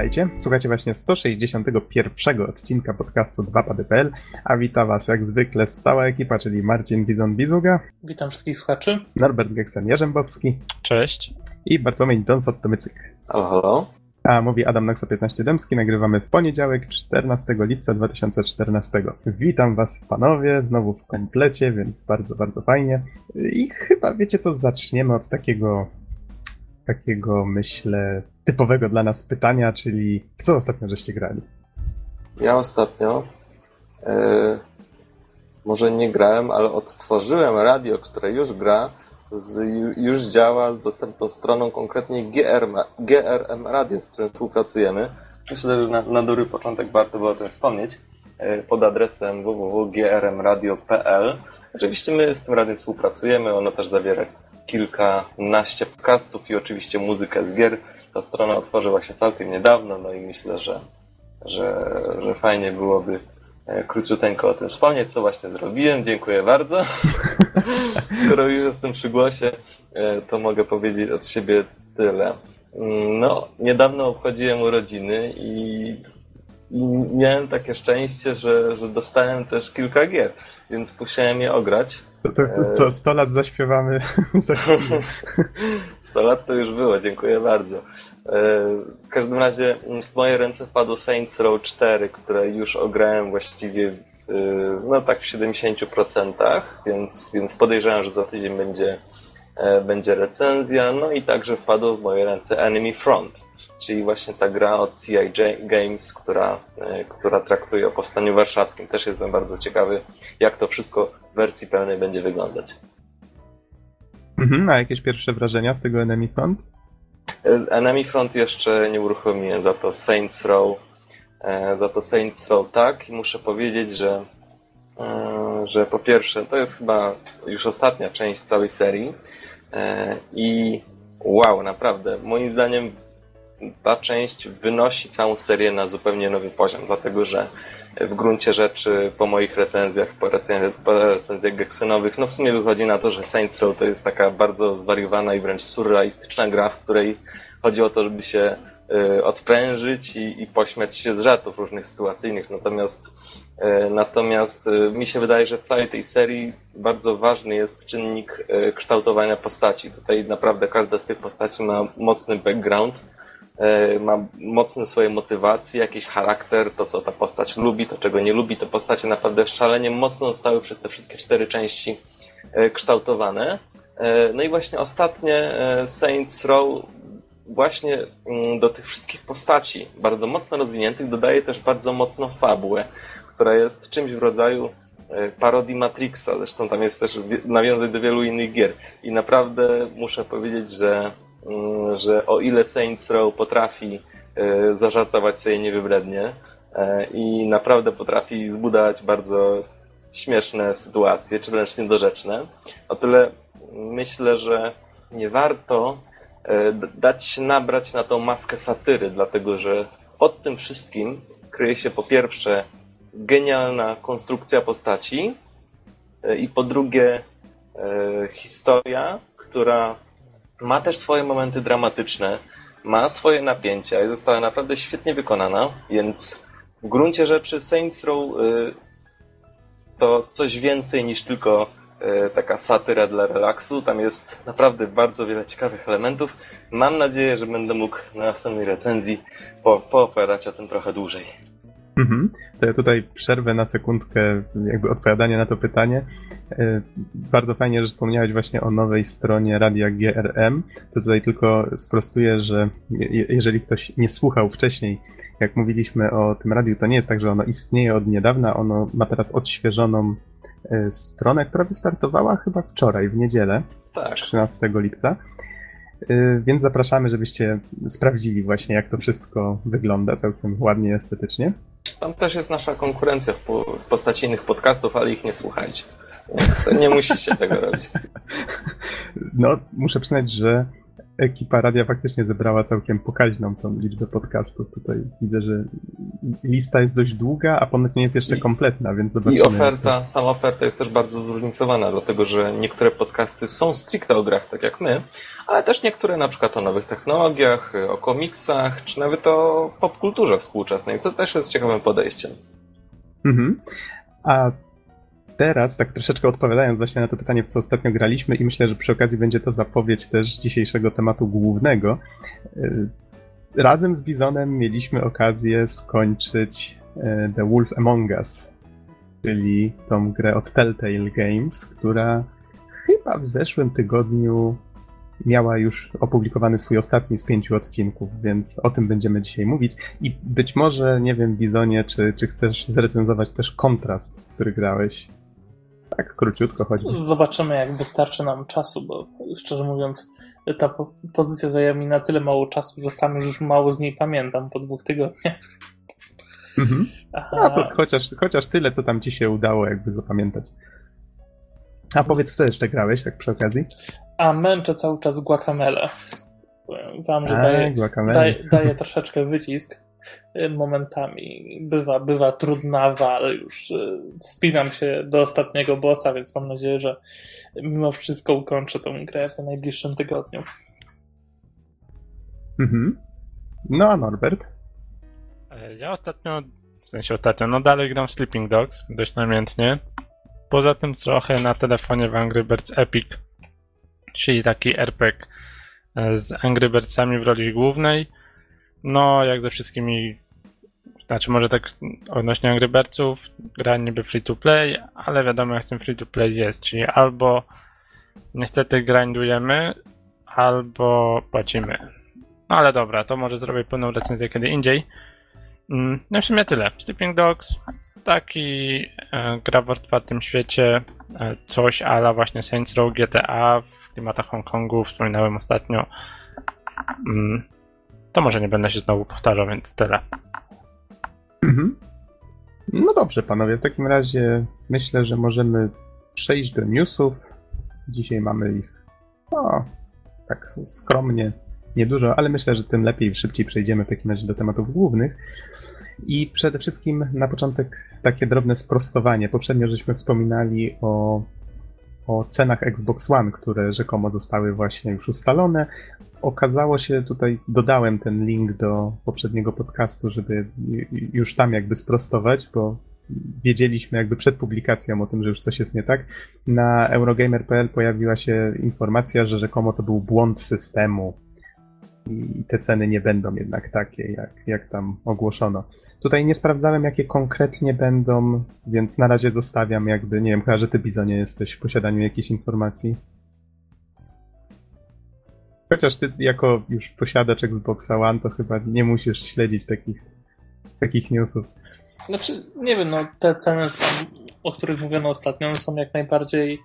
Witajcie, słuchacie właśnie 161 odcinka podcastu 2pady.pl, a wita was jak zwykle stała ekipa, czyli Marcin Bizon-Bizuga. Witam wszystkich słuchaczy. Norbert Geksen-Jarzębowski. Cześć. I Bartłomiej Donsot-Tomycyk. Halo, halo. A mówi Adam Noxa 15 Dębski, nagrywamy w poniedziałek 14 lipca 2014. Witam was panowie, znowu w komplecie, więc bardzo, bardzo fajnie. I chyba wiecie co, zaczniemy od takiego, takiego myślę, typowego dla nas pytania, czyli w co ostatnio żeście grali? Ja ostatnio e, może nie grałem, ale odtworzyłem radio, które już gra, z, już działa z dostępną stroną, konkretnie GRM, GRM Radio, z którym współpracujemy. Myślę, że na, na dobry początek warto było o tym wspomnieć e, pod adresem www.grmradio.pl. Oczywiście my z tym radiem współpracujemy, ono też zawiera kilkanaście podcastów i oczywiście muzykę z gier. Ta strona otworzyła się całkiem niedawno, no i myślę, że, że, że fajnie byłoby e, króciuteńko o tym wspomnieć, co właśnie zrobiłem. Dziękuję bardzo. Skoro już jestem przy głosie, e, to mogę powiedzieć od siebie tyle. Mm, No, niedawno obchodziłem urodziny i, i miałem takie szczęście, że, że dostałem też kilka gier, więc musiałem je ograć. To, to co, co 100 lat zaśpiewamy za. 100 lat to już było, dziękuję bardzo. E, W każdym razie w moje ręce wpadło Saints Row 4, które już ograłem właściwie w, no tak w 70%, więc, więc podejrzewam, że za tydzień będzie, e, będzie recenzja. No i także wpadło w moje ręce Enemy Front, czyli właśnie ta gra od CI Games, która, e, która traktuje o powstaniu warszawskim. Też jestem bardzo ciekawy, jak to wszystko w wersji pełnej będzie wyglądać. Mhm, a jakieś pierwsze wrażenia z tego Enemy Front? Enemy Front jeszcze nie uruchomiłem, za to Saints Row, e, za to Saints Row tak. I muszę powiedzieć, że, e, że po pierwsze to jest chyba już ostatnia część całej serii. E, i wow, naprawdę, moim zdaniem ta część wynosi całą serię na zupełnie nowy poziom, dlatego że w gruncie rzeczy po moich recenzjach, po recenzjach, po recenzjach no w sumie wychodzi na to, że Saints Row to jest taka bardzo zwariowana i wręcz surrealistyczna gra, w której chodzi o to, żeby się y, odprężyć i, i pośmiać się z żartów różnych sytuacyjnych. Natomiast, y, natomiast y, mi się wydaje, że w całej tej serii bardzo ważny jest czynnik kształtowania postaci. Tutaj naprawdę każda z tych postaci ma mocny background ma mocne swoje motywacje, jakiś charakter, to co ta postać lubi, to czego nie lubi, te postacie naprawdę szalenie mocno zostały przez te wszystkie cztery części kształtowane. No i właśnie ostatnie Saints Row właśnie mm, do tych wszystkich postaci bardzo mocno rozwiniętych dodaje też bardzo mocno fabułę, która jest czymś w rodzaju parodii Matrixa, zresztą tam jest też nawiązań do wielu innych gier. I naprawdę muszę powiedzieć, że że o ile Saints Row potrafi zażartować sobie niewybrednie i naprawdę potrafi zbudować bardzo śmieszne sytuacje, czy wręcz niedorzeczne, o tyle myślę, że nie warto dać się nabrać na tą maskę satyry, dlatego że pod tym wszystkim kryje się po pierwsze genialna konstrukcja postaci i po drugie historia, która ma też swoje momenty dramatyczne, ma swoje napięcia i została naprawdę świetnie wykonana, więc w gruncie rzeczy Saints Row y, to coś więcej niż tylko y, taka satyra dla relaksu. Tam jest naprawdę bardzo wiele ciekawych elementów. Mam nadzieję, że będę mógł na następnej recenzji po, pooperać o tym trochę dłużej. Mhm. To ja tutaj przerwę na sekundkę jakby odpowiadanie na to pytanie. Bardzo fajnie, że wspomniałeś właśnie o nowej stronie radia GRM. To tutaj tylko sprostuję, że jeżeli ktoś nie słuchał wcześniej, jak mówiliśmy o tym radiu, to nie jest tak, że ono istnieje od niedawna. Ono ma teraz odświeżoną stronę, która wystartowała chyba wczoraj, w niedzielę, tak. 13 lipca. Więc zapraszamy, żebyście sprawdzili właśnie, jak to wszystko wygląda całkiem ładnie, estetycznie. Tam też jest nasza konkurencja w, po, w postaci innych podcastów, ale ich nie słuchajcie. Nie musicie tego robić. No, muszę przyznać, że ekipa radia faktycznie zebrała całkiem pokaźną tą liczbę podcastów. Tutaj widzę, że lista jest dość długa, a ponoć nie jest jeszcze kompletna, więc zobaczymy. I oferta, sama oferta jest też bardzo zróżnicowana, dlatego że niektóre podcasty są stricte o grach, tak jak my, ale też niektóre na przykład o nowych technologiach, o komiksach, czy nawet o popkulturze współczesnej. To też jest ciekawym podejściem. Mhm. A teraz, tak troszeczkę odpowiadając właśnie na to pytanie, w co ostatnio graliśmy, i myślę, że przy okazji będzie to zapowiedź też dzisiejszego tematu głównego. Y, razem z Bizonem mieliśmy okazję skończyć y, The Wolf Among Us, czyli tą grę od Telltale Games, która chyba w zeszłym tygodniu miała już opublikowany swój ostatni z pięciu odcinków, więc o tym będziemy dzisiaj mówić. I być może, nie wiem, Bizonie, czy, czy chcesz zrecenzować też kontrast, który grałeś? Tak, króciutko chodzi. Zobaczymy, jak wystarczy nam czasu, bo szczerze mówiąc, ta po pozycja zajęła mi na tyle mało czasu, że sam już mało z niej pamiętam po dwóch tygodniach. Mhm. A to chociaż, chociaż tyle, co tam ci się udało jakby zapamiętać. A powiedz, co jeszcze grałeś, tak przy okazji? A męczę cały czas guacamele. Powiem wam, że daje, daje, daje troszeczkę wycisk. Y, momentami bywa, bywa trudnawa, ale już y, spinam się do ostatniego bossa, więc mam nadzieję, że mimo wszystko ukończę tę grę w najbliższym tygodniu. Mhm. No a Norbert? E, ja ostatnio, w sensie ostatnio, no dalej gram Sleeping Dogs dość namiętnie. Poza tym trochę na telefonie w Angry Birds Epic, czyli taki RPG e, z Angry Birdsami w roli głównej no, jak ze wszystkimi, znaczy może tak odnośnie Angry gra niby free to play, ale wiadomo jak z tym free to play jest, czyli albo niestety grindujemy, albo płacimy. No ale dobra, to może zrobię pełną recenzję kiedy indziej. Mm, no w sumie tyle. Sleeping Dogs, taki e, gra w otwartym świecie, e, coś ala właśnie Saints Row, GTA w klimatach Hongkongu, wspominałem ostatnio. Mm, to może nie będę się znowu powtarzał, więc tyle. Mhm. No dobrze, panowie, w takim razie myślę, że możemy przejść do newsów. Dzisiaj mamy ich, no, tak skromnie, niedużo, ale myślę, że tym lepiej, szybciej przejdziemy w takim razie do tematów głównych. I przede wszystkim na początek takie drobne sprostowanie. Poprzednio żeśmy wspominali o, o cenach Xbox One, które rzekomo zostały właśnie już ustalone okazało się, tutaj dodałem ten link do poprzedniego podcastu, żeby już tam jakby sprostować, bo wiedzieliśmy jakby przed publikacją o tym, że już coś jest nie tak. Na Eurogamer.pl pojawiła się informacja, że rzekomo to był błąd systemu i te ceny nie będą jednak takie, jak, jak tam ogłoszono. Tutaj nie sprawdzałem, jakie konkretnie będą, więc na razie zostawiam jakby, nie wiem, chyba, że ty, Bizonie, jesteś w posiadaniu jakiejś informacji. Chociaż ty jako już posiadacz Xboxa One, to chyba nie musisz śledzić takich, takich newsów. Znaczy, nie wiem, no te ceny, o których mówiono ostatnio, są jak najbardziej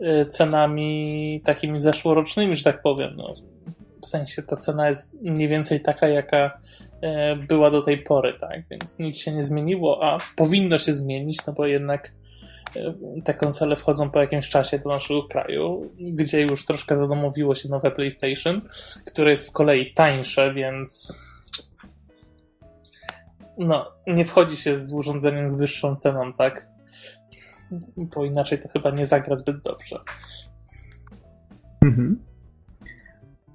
y, cenami takimi zeszłorocznymi, że tak powiem. No, w sensie ta cena jest mniej więcej taka, jaka y, była do tej pory, tak? Więc nic się nie zmieniło, a powinno się zmienić, no bo jednak te konsole wchodzą po jakimś czasie do naszego kraju, gdzie już troszkę zadomowiło się nowe PlayStation, które jest z kolei tańsze, więc no, nie wchodzi się z urządzeniem z wyższą ceną, tak? Bo inaczej to chyba nie zagra zbyt dobrze. Mhm.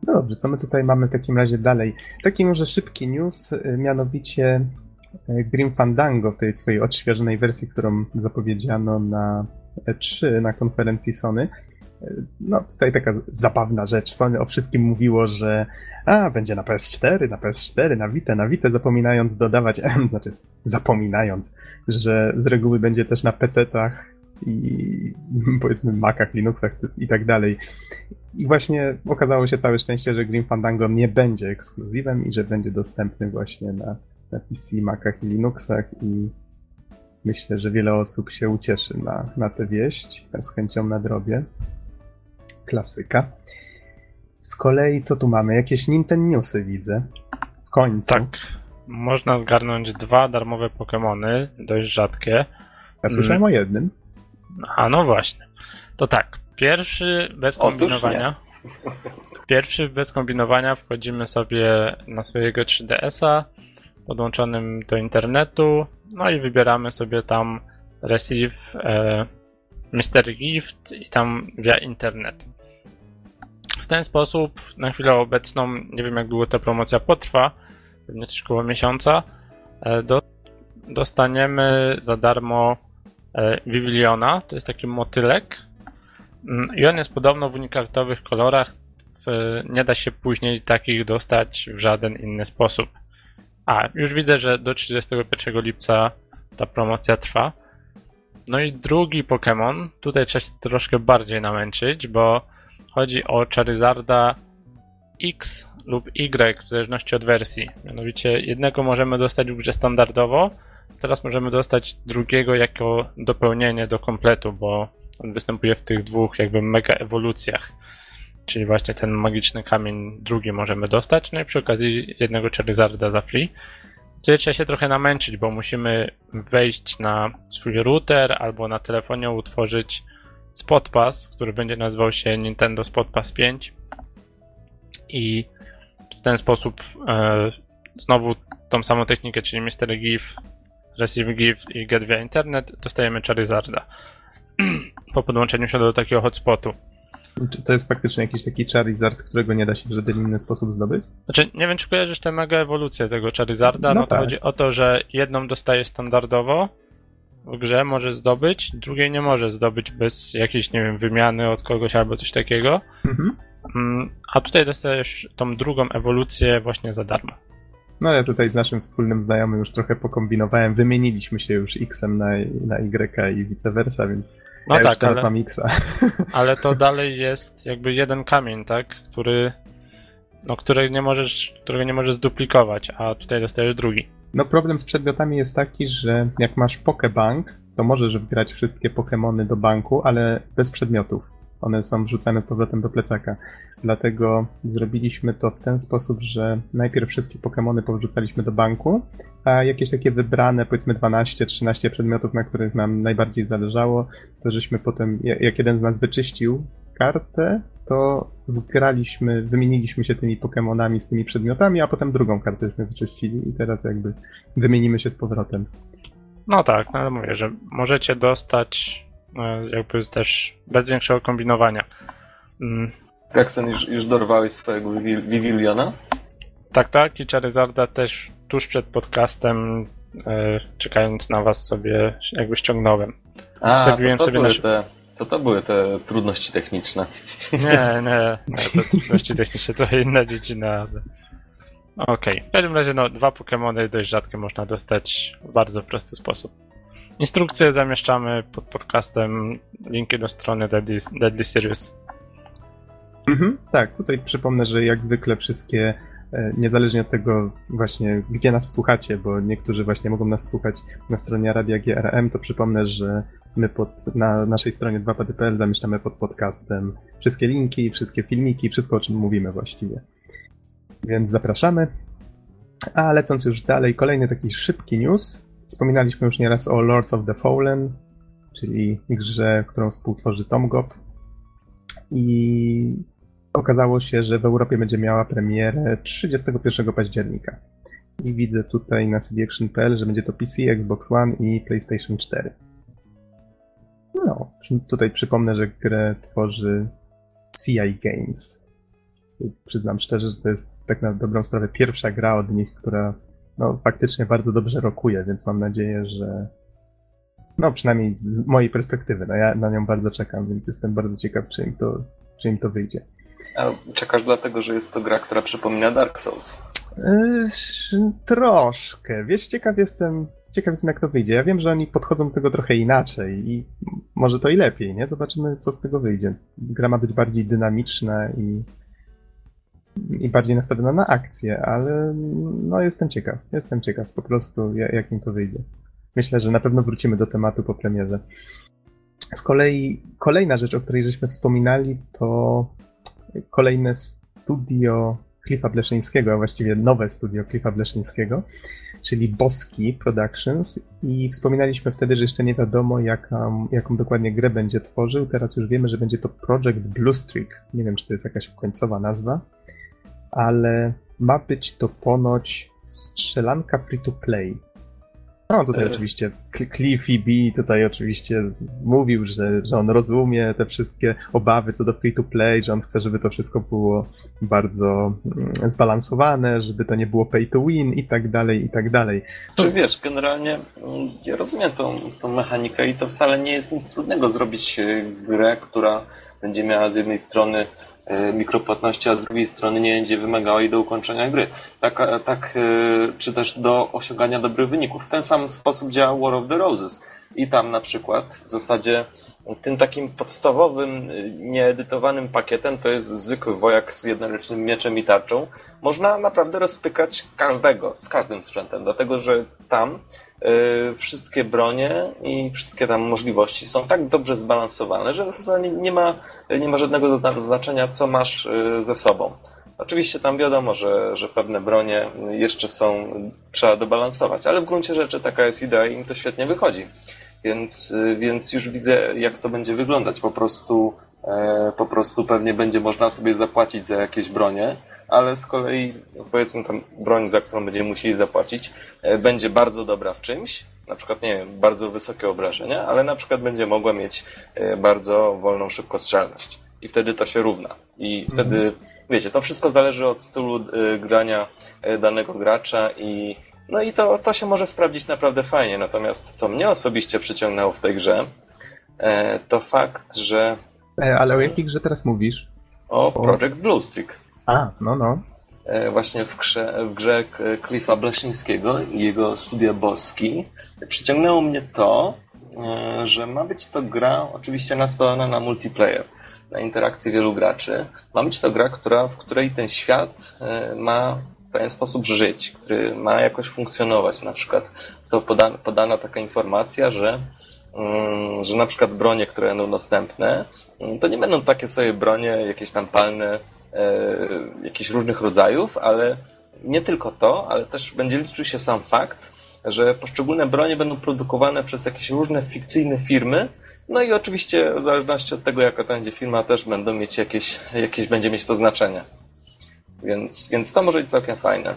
No dobrze, co my tutaj mamy w takim razie dalej? Taki może szybki news, y, mianowicie Grim Fandango w tej swojej odświeżonej wersji, którą zapowiedziano na E3 na konferencji Sony. E, no, tutaj taka zabawna rzecz. Sony o wszystkim mówiło, że a, będzie na PS4, na PS4, na Vita, na Vita, zapominając dodawać, znaczy zapominając, że z reguły będzie też na PC-tach i powiedzmy Macach, Linuxach i tak dalej. I właśnie okazało się całe szczęście, że Grim Fandango nie będzie ekskluzywem i że będzie dostępny właśnie na na PC, Macach i Linuxach i myślę, że wiele osób się ucieszy na, na tę wieść. Z chęcią na drobie. Klasyka. Z kolei co tu mamy? Jakieś Nintendo Newsy widzę. W końcu. Tak. Można zgarnąć dwa darmowe Pokémony, dość rzadkie. Ja słyszałem mm. o jednym. A no właśnie. To tak. Pierwszy bez kombinowania. Pierwszy bez kombinowania wchodzimy sobie na swojego 3DS-a podłączonym do internetu, no i wybieramy sobie tam Receive e, Gift i tam via internet. W ten sposób na chwilę obecną, nie wiem jak długo ta promocja potrwa, pewnie coś około miesiąca, e, do, dostaniemy za darmo e, Viviliona, to jest taki motylek mm, i on jest podobno w unikatowych kolorach, nie da się później takich dostać w żaden inny sposób. A, już widzę, że do 31 lipca ta promocja trwa. No i drugi Pokémon, tutaj trzeba się troszkę bardziej namęczyć, bo chodzi o Charizarda X lub Y w zależności od wersji. Mianowicie jednego możemy dostać w grze standardowo, teraz możemy dostać drugiego jako dopełnienie do kompletu, bo on występuje w tych dwóch jakby mega ewolucjach. Czyli właśnie ten magiczny kamień drugi możemy dostać, no i przy okazji jednego Charizarda za free. Tutaj trzeba się trochę namęczyć, bo musimy wejść na swój router albo na telefonie utworzyć Spotpass, który będzie nazywał się Nintendo Spotpass 5 i w ten sposób e, znowu tą samą technikę, czyli Mystery Give, Receive Give i Get via Internet dostajemy Charizarda po podłączeniu się do takiego hotspotu. Czy to jest faktycznie jakiś taki Charizard, którego nie da się w żaden inny sposób zdobyć? Znaczy, nie wiem, czy kojarzysz tę mega ewolucję tego Charizarda. No, No to tak. chodzi o to, że jedną dostaje standardowo w grze, może zdobyć, drugiej nie może zdobyć bez jakiejś, nie wiem, wymiany od kogoś albo coś takiego. Mhm. Mm, A tutaj dostajesz tą drugą ewolucję właśnie za darmo. No ja tutaj z naszym wspólnym znajomym już trochę pokombinowałem. Wymieniliśmy się już X-em na, na Y i vice versa, więc No ja tak, ale, ale to dalej jest jakby jeden kamień, tak? Który, no, który nie możesz, którego nie możesz zduplikować, a tutaj dostajesz drugi. No problem z przedmiotami jest taki, że jak masz Pokebank, to możesz wgrać wszystkie Pokemony do banku, ale bez przedmiotów. One są wrzucane z powrotem do plecaka. Dlatego zrobiliśmy to w ten sposób, że najpierw wszystkie Pokemony powrzucaliśmy do banku, a jakieś takie wybrane, powiedzmy 12-13 przedmiotów, na których nam najbardziej zależało, to żeśmy potem, ja- jak jeden z nas wyczyścił kartę, to wgraliśmy, wymieniliśmy się tymi Pokemonami z tymi przedmiotami, a potem drugą kartę żeśmy wyczyścili i teraz jakby wymienimy się z powrotem. No tak, no mówię, że możecie dostać jakby też bez większego kombinowania. Mm, Jackson, już, już dorwałeś swojego Vivi- Viviliona? Tak, tak. I Charizarda też tuż przed podcastem, e, czekając na was sobie jakby ściągnąłem. A, Wstawiłem to, to, były na- te, to to były te trudności techniczne. Nie, nie, nie to trudności techniczne trochę inna dziedzina, ale... Okej, w każdym razie no, dwa Pokémony dość rzadkie można dostać w bardzo prosty sposób. Instrukcje zamieszczamy pod podcastem, linki do strony Deadly, Deadly Serious. Mhm, tak, tutaj przypomnę, że jak zwykle wszystkie, e, niezależnie od tego właśnie, gdzie nas słuchacie, bo niektórzy właśnie mogą nas słuchać na stronie Radia GRM, to przypomnę, że my pod, na naszej stronie 2pady.pl zamieszczamy pod podcastem wszystkie linki, wszystkie filmiki, wszystko o czym mówimy właściwie. Więc zapraszamy. A lecąc już dalej, kolejny taki szybki news. Wspominaliśmy już nieraz o Lords of the Fallen, czyli grze, którą współtworzy Tom Gob. I okazało się, że w Europie będzie miała premierę 31 października. I widzę tutaj na cdaction.pl, że będzie to PC, Xbox One i PlayStation 4. No, tutaj przypomnę, że grę tworzy CI Games. Przyznam szczerze, że to jest tak na dobrą sprawę pierwsza gra od nich, która no, faktycznie bardzo dobrze rokuje, więc mam nadzieję, że no przynajmniej z mojej perspektywy, no ja na nią bardzo czekam, więc jestem bardzo ciekaw, czy im to, czy im to wyjdzie. A czekasz dlatego, że jest to gra, która przypomina Dark Souls. Yy, troszkę. Wiesz, ciekaw jestem, ciekaw jestem, jak to wyjdzie. Ja wiem, że oni podchodzą do tego trochę inaczej i może to i lepiej, nie? Zobaczymy, co z tego wyjdzie. Gra ma być bardziej dynamiczna i, i bardziej nastawiona na akcję, ale no jestem ciekaw. Jestem ciekaw po prostu, ja- jak im to wyjdzie. Myślę, że na pewno wrócimy do tematu po premierze. Z kolei kolejna rzecz, o której żeśmy wspominali, to kolejne studio Cliffa Bleszyńskiego, a właściwie nowe studio Cliffa Bleszyńskiego, czyli Boski Productions i wspominaliśmy wtedy, że jeszcze nie wiadomo jaką, jaką dokładnie grę będzie tworzył. Teraz już wiemy, że będzie to Project Blue Streak. Nie wiem, czy to jest jakaś końcowa nazwa, ale ma być to ponoć strzelanka free to play. No tutaj e... oczywiście Cliffy B tutaj oczywiście mówił, że, że on rozumie te wszystkie obawy co do free to play, że on chce, żeby to wszystko było bardzo mm, zbalansowane, żeby to nie było pay to win i tak dalej, i tak dalej. Czy wiesz, generalnie mm, ja rozumiem tą, tą mechanikę i to wcale nie jest nic trudnego zrobić e, grę, która będzie miała z jednej strony mikropłatności, a z drugiej strony nie będzie wymagała jej do ukończenia gry. Tak, e, tak e, czy też do osiągania dobrych wyników. W ten sam sposób działa War of the Roses. I tam na przykład w zasadzie tym takim podstawowym, nieedytowanym pakietem to jest zwykły wojak z jednoręcznym mieczem i tarczą. Można naprawdę rozpykać każdego, z każdym sprzętem, dlatego że tam Y, wszystkie bronie i wszystkie tam możliwości są tak dobrze zbalansowane, że w zasadzie nie ma, nie ma żadnego znaczenia, co masz y, ze sobą. Oczywiście tam wiadomo, że, że pewne bronie jeszcze są, trzeba dobalansować, ale w gruncie rzeczy taka jest idea i im to świetnie wychodzi. Więc, więc już widzę, jak to będzie wyglądać. Po prostu, e, po prostu pewnie będzie można sobie zapłacić za jakieś bronie, ale z kolei powiedzmy tam broń, za którą będziemy musieli zapłacić, e, będzie bardzo dobra w czymś, na przykład, nie wiem, bardzo wysokie obrażenia, ale na przykład będzie mogła mieć e, bardzo wolną szybkostrzelność. I wtedy to się równa. I mhm. wtedy, wiecie, to wszystko zależy od stylu grania danego gracza i no i to, to się może sprawdzić naprawdę fajnie. Natomiast co mnie osobiście przyciągnęło w tej grze, to fakt, że... Ale o jakiej grze teraz mówisz? O Project Blue Streak. A, no, no. E, właśnie w grze, w grze Cliffa Bleszyńskiego i jego studia Boski przyciągnęło mnie to, e, że ma być to gra oczywiście nastawiona na multiplayer, na interakcję wielu graczy. Ma być to gra, która, w której ten świat e, ma w pewien sposób żyć, który ma jakoś funkcjonować. Na przykład została podana, podana taka informacja, że mm, że na przykład bronie, które będą dostępne, mm, to nie będą takie sobie bronie, jakieś tam palne, E, jakichś różnych rodzajów, ale nie tylko to, ale też będzie liczył się sam fakt, że poszczególne bronie będą produkowane przez jakieś różne fikcyjne firmy, no i oczywiście w zależności od tego, jaka to będzie firma, też będą mieć jakieś, jakieś będzie mieć to znaczenie. Więc, więc to może być całkiem fajne.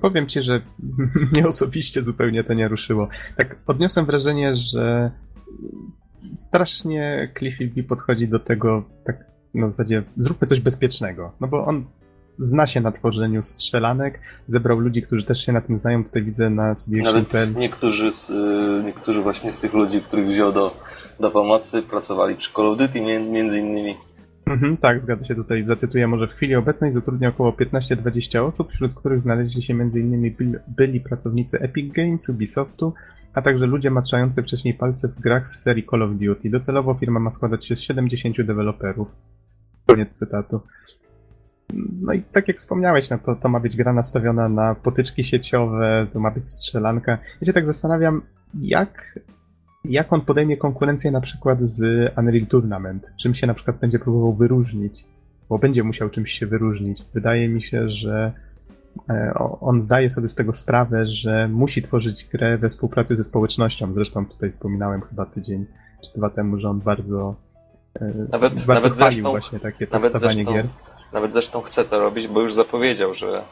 Powiem ci, że mnie osobiście zupełnie to nie ruszyło. Tak odniosłem wrażenie, że strasznie Cliffy B podchodzi do tego tak na zasadzie zróbmy coś bezpiecznego. No bo on zna się na tworzeniu strzelanek, zebrał ludzi, którzy też się na tym znają. Tutaj widzę na sobie Nawet niektórzy, z, y, niektórzy właśnie z tych ludzi, których wziął do, do pomocy, pracowali przy Call of Duty między innymi. Mhm, tak, zgadza się tutaj. Zacytuję może w chwili obecnej zatrudnia około 15-20 osób, wśród których znaleźli się m.in. byli pracownicy Epic Games, Ubisoftu, a także ludzie maczający wcześniej palce w grach z serii Call of Duty. Docelowo firma ma składać się z 70 deweloperów. Koniec cytatu. No i tak jak wspomniałeś, no to, to ma być gra nastawiona na potyczki sieciowe, to ma być strzelanka. Ja się tak zastanawiam, jak, jak on podejmie konkurencję na przykład z Unreal Tournament. Czym się na przykład będzie próbował wyróżnić, bo będzie musiał czymś się wyróżnić. Wydaje mi się, że e, on zdaje sobie z tego sprawę, że musi tworzyć grę we współpracy ze społecznością. Zresztą tutaj wspominałem chyba tydzień czy dwa temu, że on bardzo nawet, nawet zresztą, właśnie takie nawet zresztą, gier. Nawet zresztą chce to robić, bo już zapowiedział, że, e,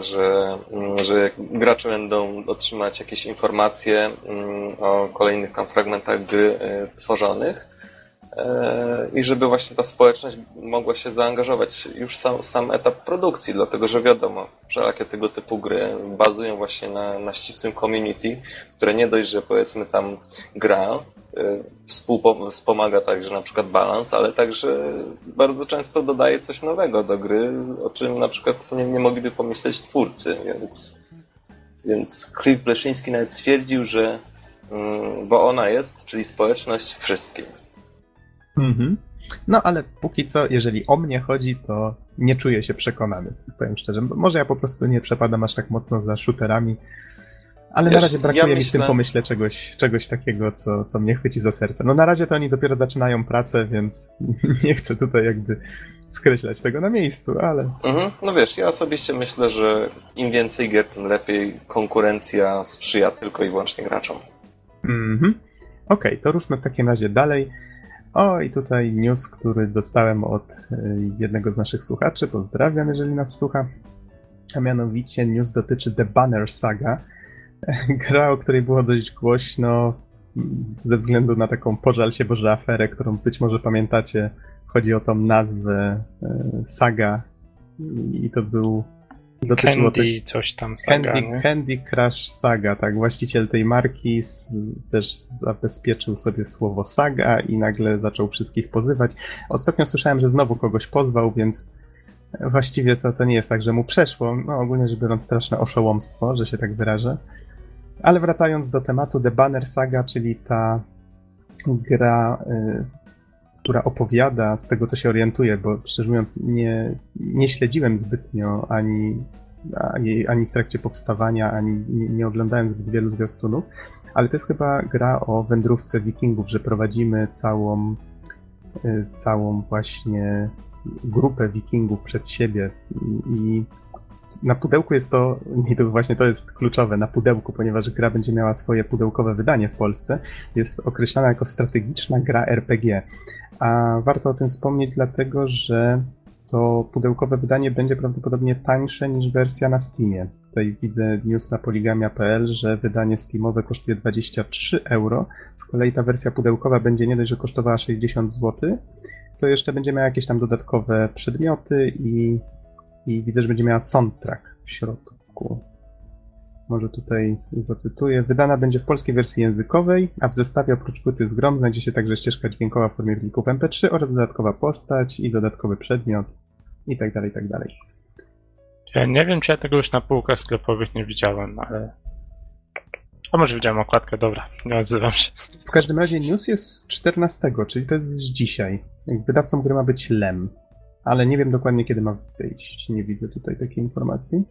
że, mm, że gracze będą otrzymać jakieś informacje mm, o kolejnych tam fragmentach gry e, tworzonych e, i żeby właśnie ta społeczność mogła się zaangażować już sam, sam etap produkcji, dlatego że wiadomo, wszelakie tego typu gry bazują właśnie na, na ścisłym community, które nie dość, że powiedzmy tam gra, wspomaga także na przykład balans, ale także bardzo często dodaje coś nowego do gry, o czym na przykład nie, nie mogliby pomyśleć twórcy, więc, więc Cliff Bleszyński nawet stwierdził, że mm, bo ona jest, czyli społeczność wszystkim. Mhm. No ale póki co, jeżeli o mnie chodzi, to nie czuję się przekonany, powiem szczerze. Może ja po prostu nie przepadam aż tak mocno za shooterami, Ale Wiesz, na razie brakuje ja mi w tym pomyśle czegoś, czegoś takiego, co, co mnie chwyci za serce. No na razie to oni dopiero zaczynają pracę, więc nie chcę tutaj jakby skreślać tego na miejscu, ale... Mhm. No wiesz, ja osobiście myślę, że im więcej gier, tym lepiej. Konkurencja sprzyja tylko i wyłącznie graczom. Mhm. Okej, okay, to ruszmy w takim razie dalej. O, i tutaj news, który dostałem od y, jednego z naszych słuchaczy. Pozdrawiam, jeżeli nas słucha. A mianowicie news dotyczy The Banner Saga. Gra, o której było dość głośno ze względu na taką pożal się Boże aferę, którą być może pamiętacie. Chodzi o tą nazwę y, Saga i to był Dotyczyło Candy te... coś tam saga, Candy, Candy Crush Saga, tak. Właściciel tej marki z, też zabezpieczył sobie słowo saga i nagle zaczął wszystkich pozywać. Ostatnio słyszałem, że znowu kogoś pozwał, więc właściwie to, to nie jest tak, że mu przeszło. No ogólnie rzecz biorąc straszne oszołomstwo, że się tak wyrażę. Ale wracając do tematu The Banner Saga, czyli ta gra y, która opowiada z tego, co się orientuje, bo szczerze mówiąc nie, nie śledziłem zbytnio ani, ani, ani w trakcie powstawania, ani nie, nie oglądałem zbyt wielu zwiastunów, ale to jest chyba gra o wędrówce wikingów, że prowadzimy całą, y, całą właśnie grupę wikingów przed siebie. I na pudełku jest to, i to właśnie to jest kluczowe, na pudełku, ponieważ gra będzie miała swoje pudełkowe wydanie w Polsce, jest określana jako strategiczna gra RPG. A warto o tym wspomnieć, dlatego że to pudełkowe wydanie będzie prawdopodobnie tańsze niż wersja na Steamie. Tutaj widzę news na poligamia.pl, że wydanie Steamowe kosztuje 23 euro. Z kolei ta wersja pudełkowa będzie nie dość, że kosztowała 60 zł, to jeszcze będzie miała jakieś tam dodatkowe przedmioty i, i widzę, że będzie miała soundtrack w środku. Może tutaj zacytuję. Wydana będzie w polskiej wersji językowej, a w zestawie oprócz płyty z grom znajdzie się także ścieżka dźwiękowa w formie plików MP3 oraz dodatkowa postać i dodatkowy przedmiot i tak dalej, i tak dalej. Ja nie wiem, czy ja tego już na półkach sklepowych nie widziałem, ale... A może widziałem okładkę, dobra, nie odzywam się. W każdym razie news jest 14, czyli to jest dzisiaj. Wydawcą gry ma być Lem, ale nie wiem dokładnie kiedy ma wyjść. Nie widzę tutaj takiej informacji.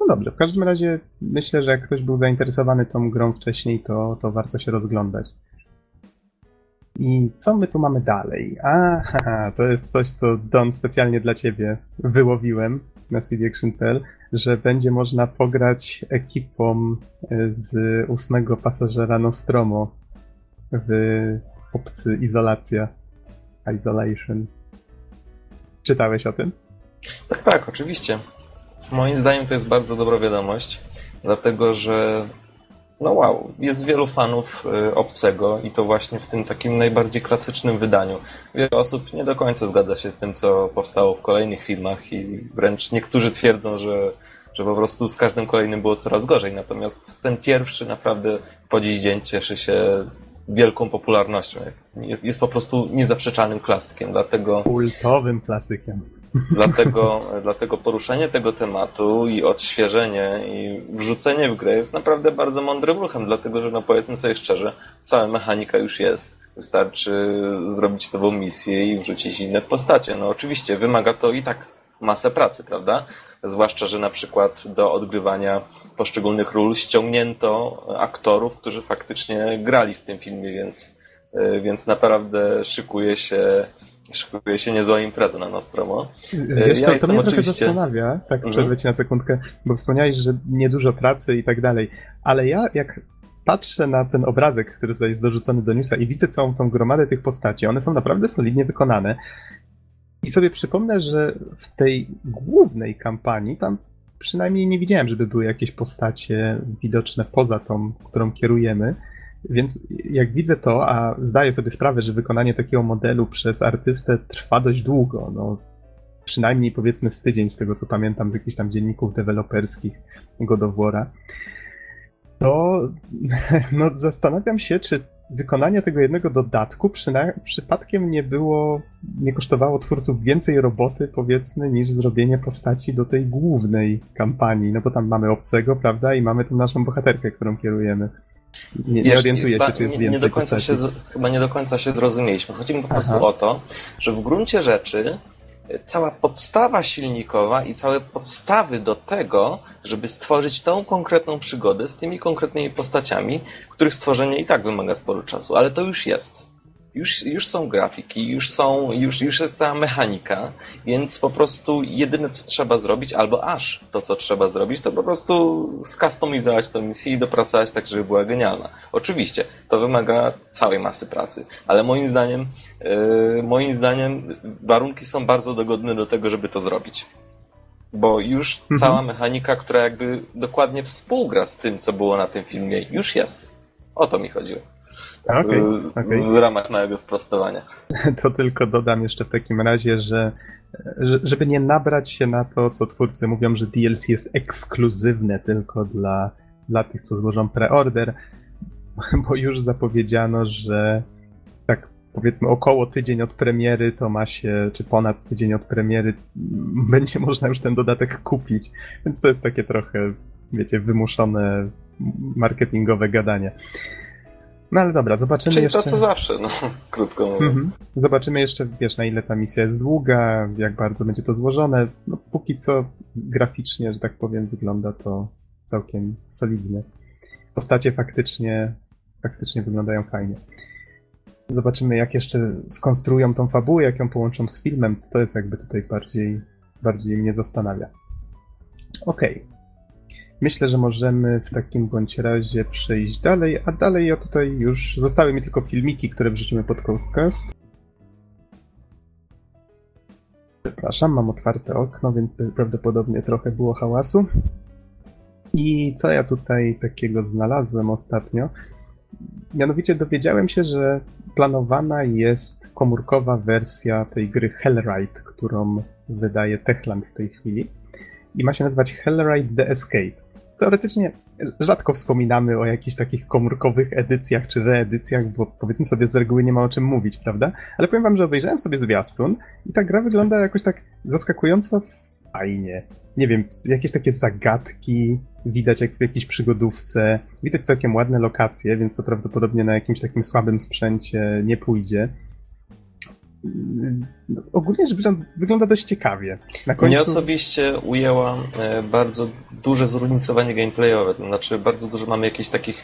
No dobrze, w każdym razie myślę, że jak ktoś był zainteresowany tą grą wcześniej, to, to warto się rozglądać. I co my tu mamy dalej? Aha, to jest coś, co Don specjalnie dla ciebie wyłowiłem na cdaction.pl, że będzie można pograć ekipą z ósmego pasażera Nostromo w opcji Izolacja. Isolation. Czytałeś o tym? Tak, tak, oczywiście. Moim zdaniem to jest bardzo dobra wiadomość, dlatego że no wow, jest wielu fanów y, obcego i to właśnie w tym takim najbardziej klasycznym wydaniu. Wiele osób nie do końca zgadza się z tym, co powstało w kolejnych filmach i wręcz niektórzy twierdzą, że, że po prostu z każdym kolejnym było coraz gorzej. Natomiast ten pierwszy naprawdę po dziś dzień cieszy się wielką popularnością. Jest, jest po prostu niezaprzeczalnym klasykiem, dlatego... Kultowym klasykiem. Dlatego, dlatego poruszenie tego tematu i odświeżenie i wrzucenie w grę jest naprawdę bardzo mądrym ruchem, dlatego że no powiedzmy sobie szczerze, cała mechanika już jest. Wystarczy zrobić nową misję i wrzucić inne postacie. No oczywiście wymaga to i tak masę pracy, prawda? Zwłaszcza, że na przykład do odgrywania poszczególnych ról ściągnięto aktorów, którzy faktycznie grali w tym filmie, więc, więc naprawdę szykuje się szykuje się niezła impreza na Nostromo. Wiesz, ja to, to mnie oczywiście... trochę zastanawia, tak mhm. przerwę ci na sekundkę, bo wspomniałeś, że niedużo pracy i tak dalej, ale ja jak patrzę na ten obrazek, który tutaj jest dorzucony do newsa i widzę całą tą gromadę tych postaci, one są naprawdę solidnie wykonane i sobie przypomnę, że w tej głównej kampanii tam przynajmniej nie widziałem, żeby były jakieś postacie widoczne poza tą, którą kierujemy, więc jak widzę to, a zdaję sobie sprawę, że wykonanie takiego modelu przez artystę trwa dość długo, no przynajmniej powiedzmy z tydzień, z tego co pamiętam z jakichś tam dzienników deweloperskich God of War'a, to no, zastanawiam się, czy wykonanie tego jednego dodatku przypadkiem nie było, nie kosztowało twórców więcej roboty, powiedzmy, niż zrobienie postaci do tej głównej kampanii, no bo tam mamy obcego, prawda, i mamy tą naszą bohaterkę, którą kierujemy. Nie, nie orientuję się, czy jest nie, więcej nie do końca się, Chyba nie do końca się zrozumieliśmy. Chodzi mi po prostu Aha. o to, że w gruncie rzeczy e, cała podstawa silnikowa i całe podstawy do tego żeby stworzyć tą konkretną przygodę z tymi konkretnymi postaciami, których stworzenie i tak wymaga sporo czasu, ale to już jest. Już, już są grafiki, już, są, już, już jest cała mechanika, więc po prostu jedyne co trzeba zrobić, albo aż to co trzeba zrobić, to po prostu skustomizować tę misję i dopracować tak, żeby była genialna. Oczywiście, to wymaga całej masy pracy, ale moim zdaniem, yy, moim zdaniem warunki są bardzo dogodne do tego, żeby to zrobić. Bo już mhm. cała mechanika, która jakby dokładnie współgra z tym, co było na tym filmie, już jest. O to mi chodziło. Okay, okay. W ramach małego sprostowania. To tylko dodam jeszcze w takim razie, że żeby nie nabrać się na to, co twórcy mówią, że DLC jest ekskluzywne tylko dla, dla tych, co złożą preorder, bo już zapowiedziano, że tak powiedzmy około tydzień od premiery to ma się, czy ponad tydzień od premiery będzie można już ten dodatek kupić, więc to jest takie trochę, wiecie, wymuszone marketingowe gadanie. No ale dobra, zobaczymy Czyli jeszcze... to co zawsze, no, krótko mówiąc. Mhm. Zobaczymy jeszcze, wiesz, na ile ta misja jest długa, jak bardzo będzie to złożone. No, póki co graficznie, że tak powiem, wygląda to całkiem solidnie. Postacie faktycznie, faktycznie wyglądają fajnie. Zobaczymy, jak jeszcze skonstruują tą fabułę, jak ją połączą z filmem. To jest jakby tutaj bardziej, bardziej mnie zastanawia. Okej. Okay. Myślę, że możemy w takim bądź razie przejść dalej, a dalej ja tutaj już zostały mi tylko filmiki, które wrzucimy pod podcast. Przepraszam, mam otwarte okno, więc prawdopodobnie trochę było hałasu. I co ja tutaj takiego znalazłem ostatnio? Mianowicie dowiedziałem się, że planowana jest komórkowa wersja tej gry Hellride, którą wydaje Techland w tej chwili. I ma się nazywać Hellride The Escape teoretycznie rzadko wspominamy o jakichś takich komórkowych edycjach czy reedycjach, bo powiedzmy sobie z reguły nie ma o czym mówić, prawda? Ale powiem wam, że obejrzałem sobie zwiastun i ta gra wygląda jakoś tak zaskakująco fajnie. Nie wiem, jakieś takie zagadki widać jak w jakiejś przygodówce. Widać całkiem ładne lokacje, więc to prawdopodobnie na jakimś takim słabym sprzęcie nie pójdzie. No, ogólnie rzecz biorąc, wygląda dość ciekawie. Na końcu... Mnie osobiście ujęła e, bardzo duże zróżnicowanie gameplayowe, to znaczy bardzo dużo mamy jakichś takich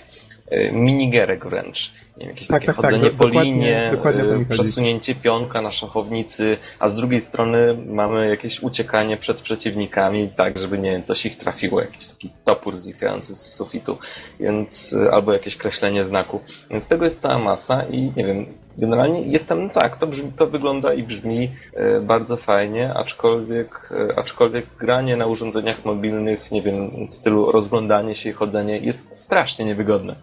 e, minigierek wręcz. Nie wiem, jakieś tak, takie tak, tak chodzenie tak, po dokładnie, linie, dokładnie e, przesunięcie pionka na szachownicy, a z drugiej strony mamy jakieś uciekanie przed przeciwnikami, tak, żeby nie wiem, coś ich trafiło, jakiś taki topór zwisający z sufitu, więc albo jakieś kreślenie znaku. Więc tego jest cała masa i nie wiem, generalnie jestem, tak, to, brzmi, to wygląda i brzmi e, bardzo fajnie, aczkolwiek, e, aczkolwiek granie na urządzeniach mobilnych, nie wiem, w stylu rozglądanie się i chodzenie jest strasznie niewygodne.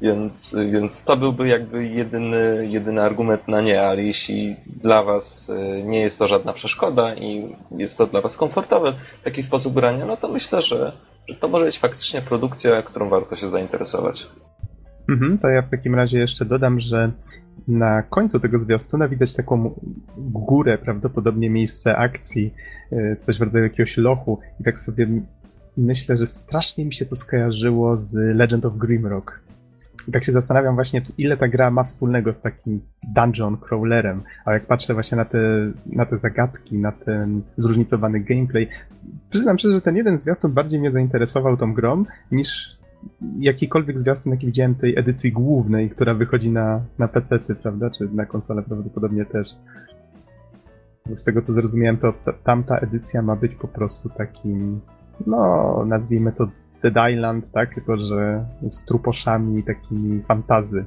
Więc, więc to byłby jakby jedyny, jedyny argument na nie, ale jeśli dla Was e, nie jest to żadna przeszkoda i jest to dla Was komfortowe taki sposób grania, no to myślę, że, że to może być faktycznie produkcja, którą warto się zainteresować. Mhm, to ja w takim razie jeszcze dodam, że na końcu tego zwiastuna widać taką górę, prawdopodobnie miejsce akcji, e, coś w rodzaju jakiegoś lochu. I tak sobie myślę, że strasznie mi się to skojarzyło z Legend of Grimrock. I tak się zastanawiam właśnie, ile ta gra ma wspólnego z takim dungeon crawlerem. A jak patrzę właśnie na te, na te zagadki, na ten zróżnicowany gameplay, przyznam szczerze, że ten jeden zwiastun bardziej mnie zainteresował tą grą niż jakikolwiek zwiastun, jaki widziałem tej edycji głównej, która wychodzi na, na PC-ty, prawda? Czy na konsolę prawdopodobnie też. Z tego co zrozumiałem, to ta, tamta edycja ma być po prostu takim, no, nazwijmy to Dead Island, tak? Tylko, że z truposzami takimi fantazy.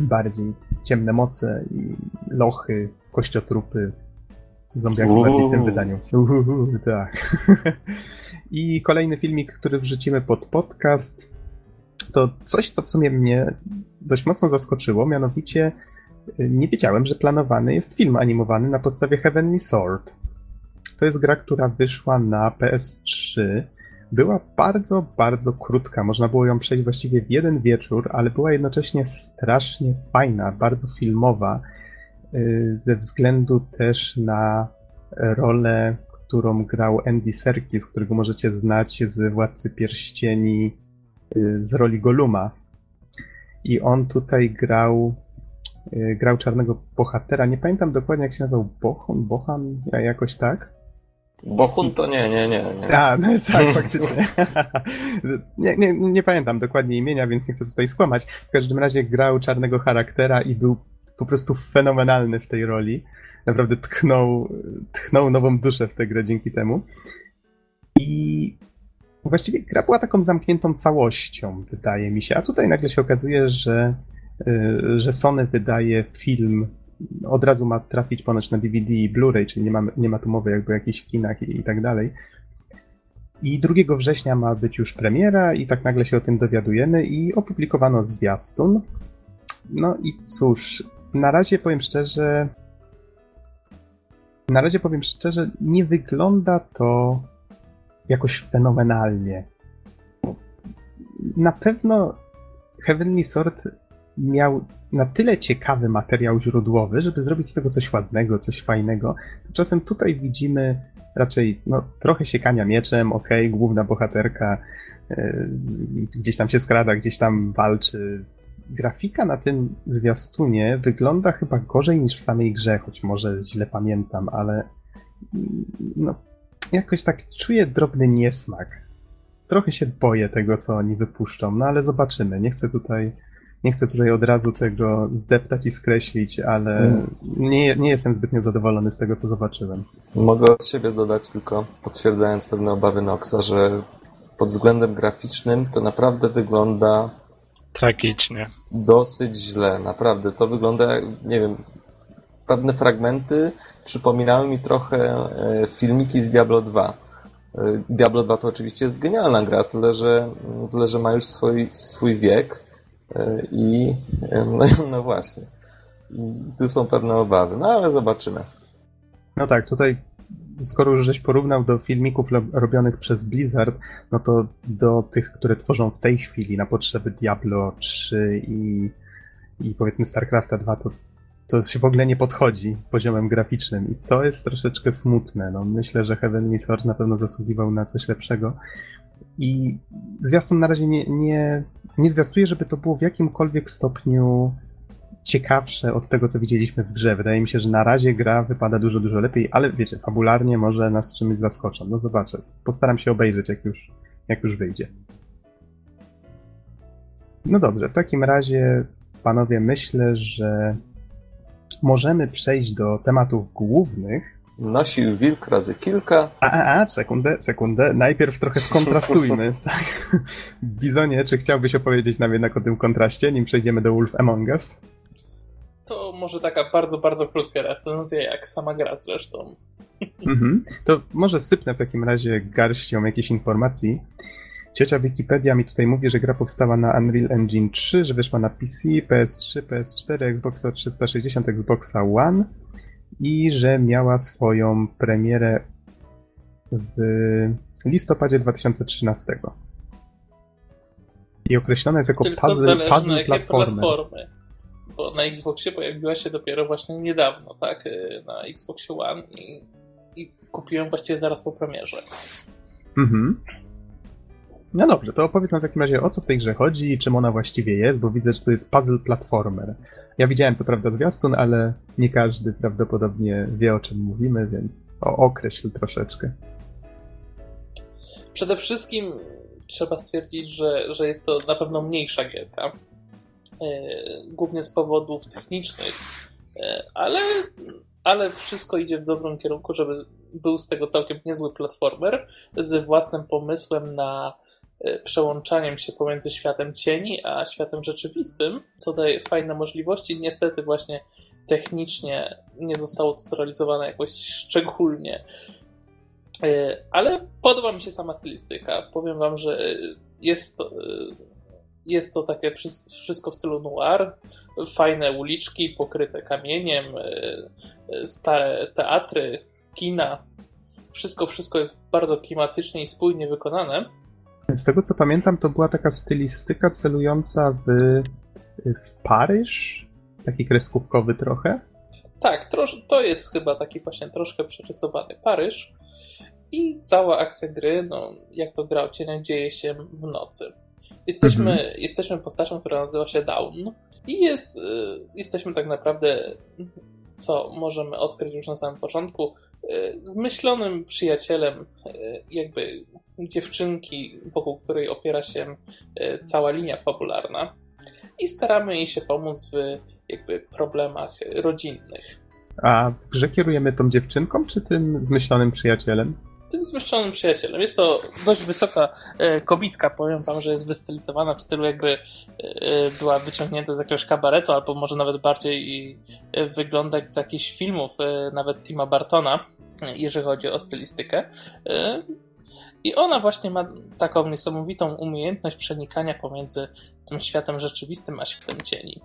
Bardziej ciemne moce i lochy, kościotrupy, zombiaki bardziej w tym wydaniu. Uhuhu, tak. I kolejny filmik, który wrzucimy pod podcast, to coś, co w sumie mnie dość mocno zaskoczyło, mianowicie y, nie wiedziałem, że planowany jest film animowany na podstawie Heavenly Sword. To jest gra, która wyszła na PS3. Była bardzo, bardzo krótka. Można było ją przejść właściwie w jeden wieczór, ale była jednocześnie strasznie fajna, bardzo filmowa, y, ze względu też na rolę którą grał Andy Serkis, którego możecie znać z Władcy Pierścieni y, z roli Goluma. I on tutaj grał y, grał czarnego bohatera. Nie pamiętam dokładnie jak się nazywał. Bohon? Bohan? Jakoś tak. Bohun to nie, nie, nie. nie. A, no, tak, faktycznie. nie, nie, nie pamiętam dokładnie imienia, więc nie chcę tutaj skłamać. W każdym razie grał czarnego charaktera i był po prostu fenomenalny w tej roli. Naprawdę tchnął, tchnął nową duszę w tę grę dzięki temu. I właściwie gra była taką zamkniętą całością, wydaje mi się. A tutaj nagle się okazuje, że, y, że Sony wydaje film od razu ma trafić ponoć na DVD i Blu-ray, czyli nie ma, nie ma tu mowy jakby o jakichś kinach i, i tak dalej. I 2 września ma być już premiera i tak nagle się o tym dowiadujemy i opublikowano zwiastun. No i cóż, na razie powiem szczerze, na razie powiem szczerze, nie wygląda to jakoś fenomenalnie. Na pewno Heavenly Sword miał na tyle ciekawy materiał źródłowy, żeby zrobić z tego coś ładnego, coś fajnego. Tymczasem tutaj widzimy raczej no, trochę siekania mieczem, ok, główna bohaterka yy, gdzieś tam się skrada, gdzieś tam walczy. Grafika na tym zwiastunie wygląda chyba gorzej niż w samej grze, choć może źle pamiętam, ale no, jakoś tak czuję drobny niesmak. Trochę się boję tego, co oni wypuszczą, no ale zobaczymy. Nie chcę tutaj nie chcę tutaj od razu tego zdeptać i skreślić, ale mm. nie, nie jestem zbytnio zadowolony z tego, co zobaczyłem. Mogę od siebie dodać tylko, potwierdzając pewne obawy Noxa, że pod względem graficznym to naprawdę wygląda tragicznie. Dosyć źle, naprawdę. To wygląda, nie wiem, pewne fragmenty przypominały mi trochę e, filmiki z Diablo 2. E, Diablo 2 to oczywiście jest genialna gra, tyle że, tyle, że ma już swój, swój wiek i no, no właśnie. I tu są pewne obawy, no ale zobaczymy. No tak, tutaj skoro już żeś porównał do filmików robionych przez Blizzard, no to do tych, które tworzą w tej chwili na potrzeby Diablo 3 i, i powiedzmy StarCrafta 2, to, to się w ogóle nie podchodzi poziomem graficznym i to jest troszeczkę smutne. No, myślę, że Heavenly Sword na pewno zasługiwał na coś lepszego. I zwiastun na razie nie, nie, nie zwiastuje, żeby to było w jakimkolwiek stopniu ciekawsze od tego, co widzieliśmy w grze. Wydaje mi się, że na razie gra wypada dużo, dużo lepiej, ale wiecie, fabularnie może nas czymś zaskoczą. No zobaczę. Postaram się obejrzeć, jak już, jak już wyjdzie. No dobrze, w takim razie, panowie, myślę, że możemy przejść do tematów głównych. Nosił wilk razy kilka. A, a, a, sekundę, sekundę. Najpierw trochę skontrastujmy. tak. Bizonie, czy chciałbyś opowiedzieć nam jednak o tym kontraście, nim przejdziemy do Wolf Among Us? To może taka bardzo, bardzo krótka recenzja, jak sama gra zresztą. Mhm. To może sypnę w takim razie garścią jakichś informacji. Ciocia Wikipedia mi tutaj mówi, że gra powstała na Unreal Engine 3, że wyszła na PC, PS3, PS4, Xboxa 360, Xboxa One i że miała swoją premierę w listopadzie 2013. I określona jest jako Tylko puzzle, puzzle na platformy. Bo na Xboxie pojawiła się dopiero właśnie niedawno, tak? Y, na Xboxie One i, i kupiłem właściwie zaraz po premierze. Mhm. No dobrze, to opowiedz nam w takim razie o co w tej grze chodzi i czym ona właściwie jest, bo widzę, że to jest puzzle platformer. Ja widziałem co prawda zwiastun, ale nie każdy prawdopodobnie wie o czym mówimy, więc o, określ troszeczkę. Przede wszystkim trzeba stwierdzić, że, że jest to na pewno mniejsza gierka. E, głównie z powodów technicznych, e, ale, ale wszystko idzie w dobrym kierunku, żeby był z tego całkiem niezły platformer z własnym pomysłem na E, przełączaniem się pomiędzy światem cieni a światem rzeczywistym, co daje fajne możliwości. Niestety właśnie technicznie nie zostało to zrealizowane jakoś szczególnie. Ale podoba mi się sama stylistyka. Powiem wam, że jest jest to takie wszystko w stylu noir. Fajne uliczki pokryte kamieniem, stare teatry, kina. Wszystko, wszystko jest bardzo klimatycznie i spójnie wykonane. Z tego co pamiętam, to była taka stylistyka celująca w, w Paryż, taki kreskówkowy trochę. Tak, to jest chyba taki właśnie troszkę przerysowany Paryż. I cała akcja gry, no, jak to gra o dzieje się w nocy. Jesteśmy, mhm. jesteśmy postacią, która nazywa się Down i jest, y, jesteśmy tak naprawdę co możemy odkryć już na samym początku, zmyślonym przyjacielem jakby dziewczynki, wokół której opiera się cała linia fabularna i staramy jej się pomóc w jakby problemach rodzinnych. A w grze kierujemy tą dziewczynką, czy tym zmyślonym przyjacielem? Tym zmyślonym przyjacielem. Jest to dość wysoka e, kobitka, powiem wam, że jest wystylizowana w stylu jakby e, była wyciągnięta z jakiegoś kabaretu, albo może nawet bardziej i e, wygląda jak z jakichś filmów, e, nawet Tima Bartona, e, jeżeli chodzi o stylistykę. I ona właśnie ma taką niesamowitą umiejętność przenikania pomiędzy tym światem rzeczywistym a światem cieni.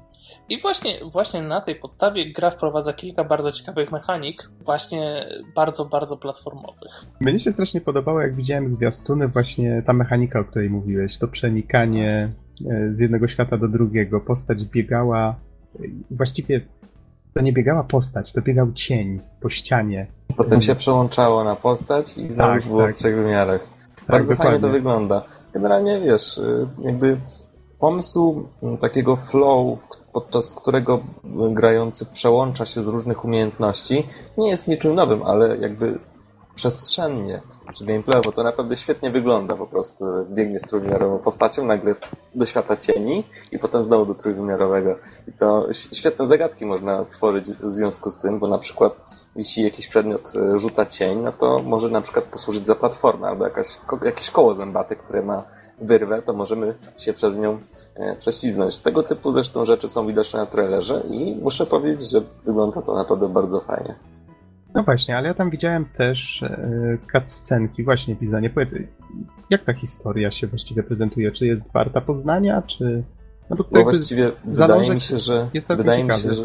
I właśnie, właśnie na tej podstawie gra wprowadza kilka bardzo ciekawych mechanik, właśnie bardzo, bardzo platformowych. Mnie się strasznie podobało, jak widziałem zwiastuny, właśnie ta mechanika, o której mówiłeś, to przenikanie e, z jednego świata do drugiego. Postać biegała, e, właściwie to nie biegała postać, to biegał cień po ścianie. Potem się przełączało na postać i znowu tak, było tak. w trzech wymiarach. Tak, Bardzo dokładnie. fajnie to wygląda. Generalnie wiesz, y, jakby pomysł mm, takiego flow, podczas którego grający przełącza się z różnych umiejętności, nie jest niczym nowym, ale jakby przestrzennie czy gameplayowo to naprawdę świetnie wygląda po prostu. Biegnie z trójwymiarową postacią nagle do świata cieni i potem znowu do trójwymiarowego. I to świetne zagadki można tworzyć w związku z tym, bo na przykład jeśli jakiś przedmiot e, rzuca cień, no to może na przykład posłużyć za platformę albo jakaś, jakieś koło zębate, które ma wyrwę, to możemy się przez nią e, prześliznąć. Tego typu zresztą rzeczy są widoczne na trailerze i muszę powiedzieć, że wygląda to naprawdę bardzo fajnie. No właśnie, ale ja tam widziałem też e, cutscenki, właśnie pisanie. Powiedz, jak ta historia się właściwie prezentuje? Czy jest warta poznania, czy... No bo, bo właściwie wydaje mi się, że jest wydaje mi się, że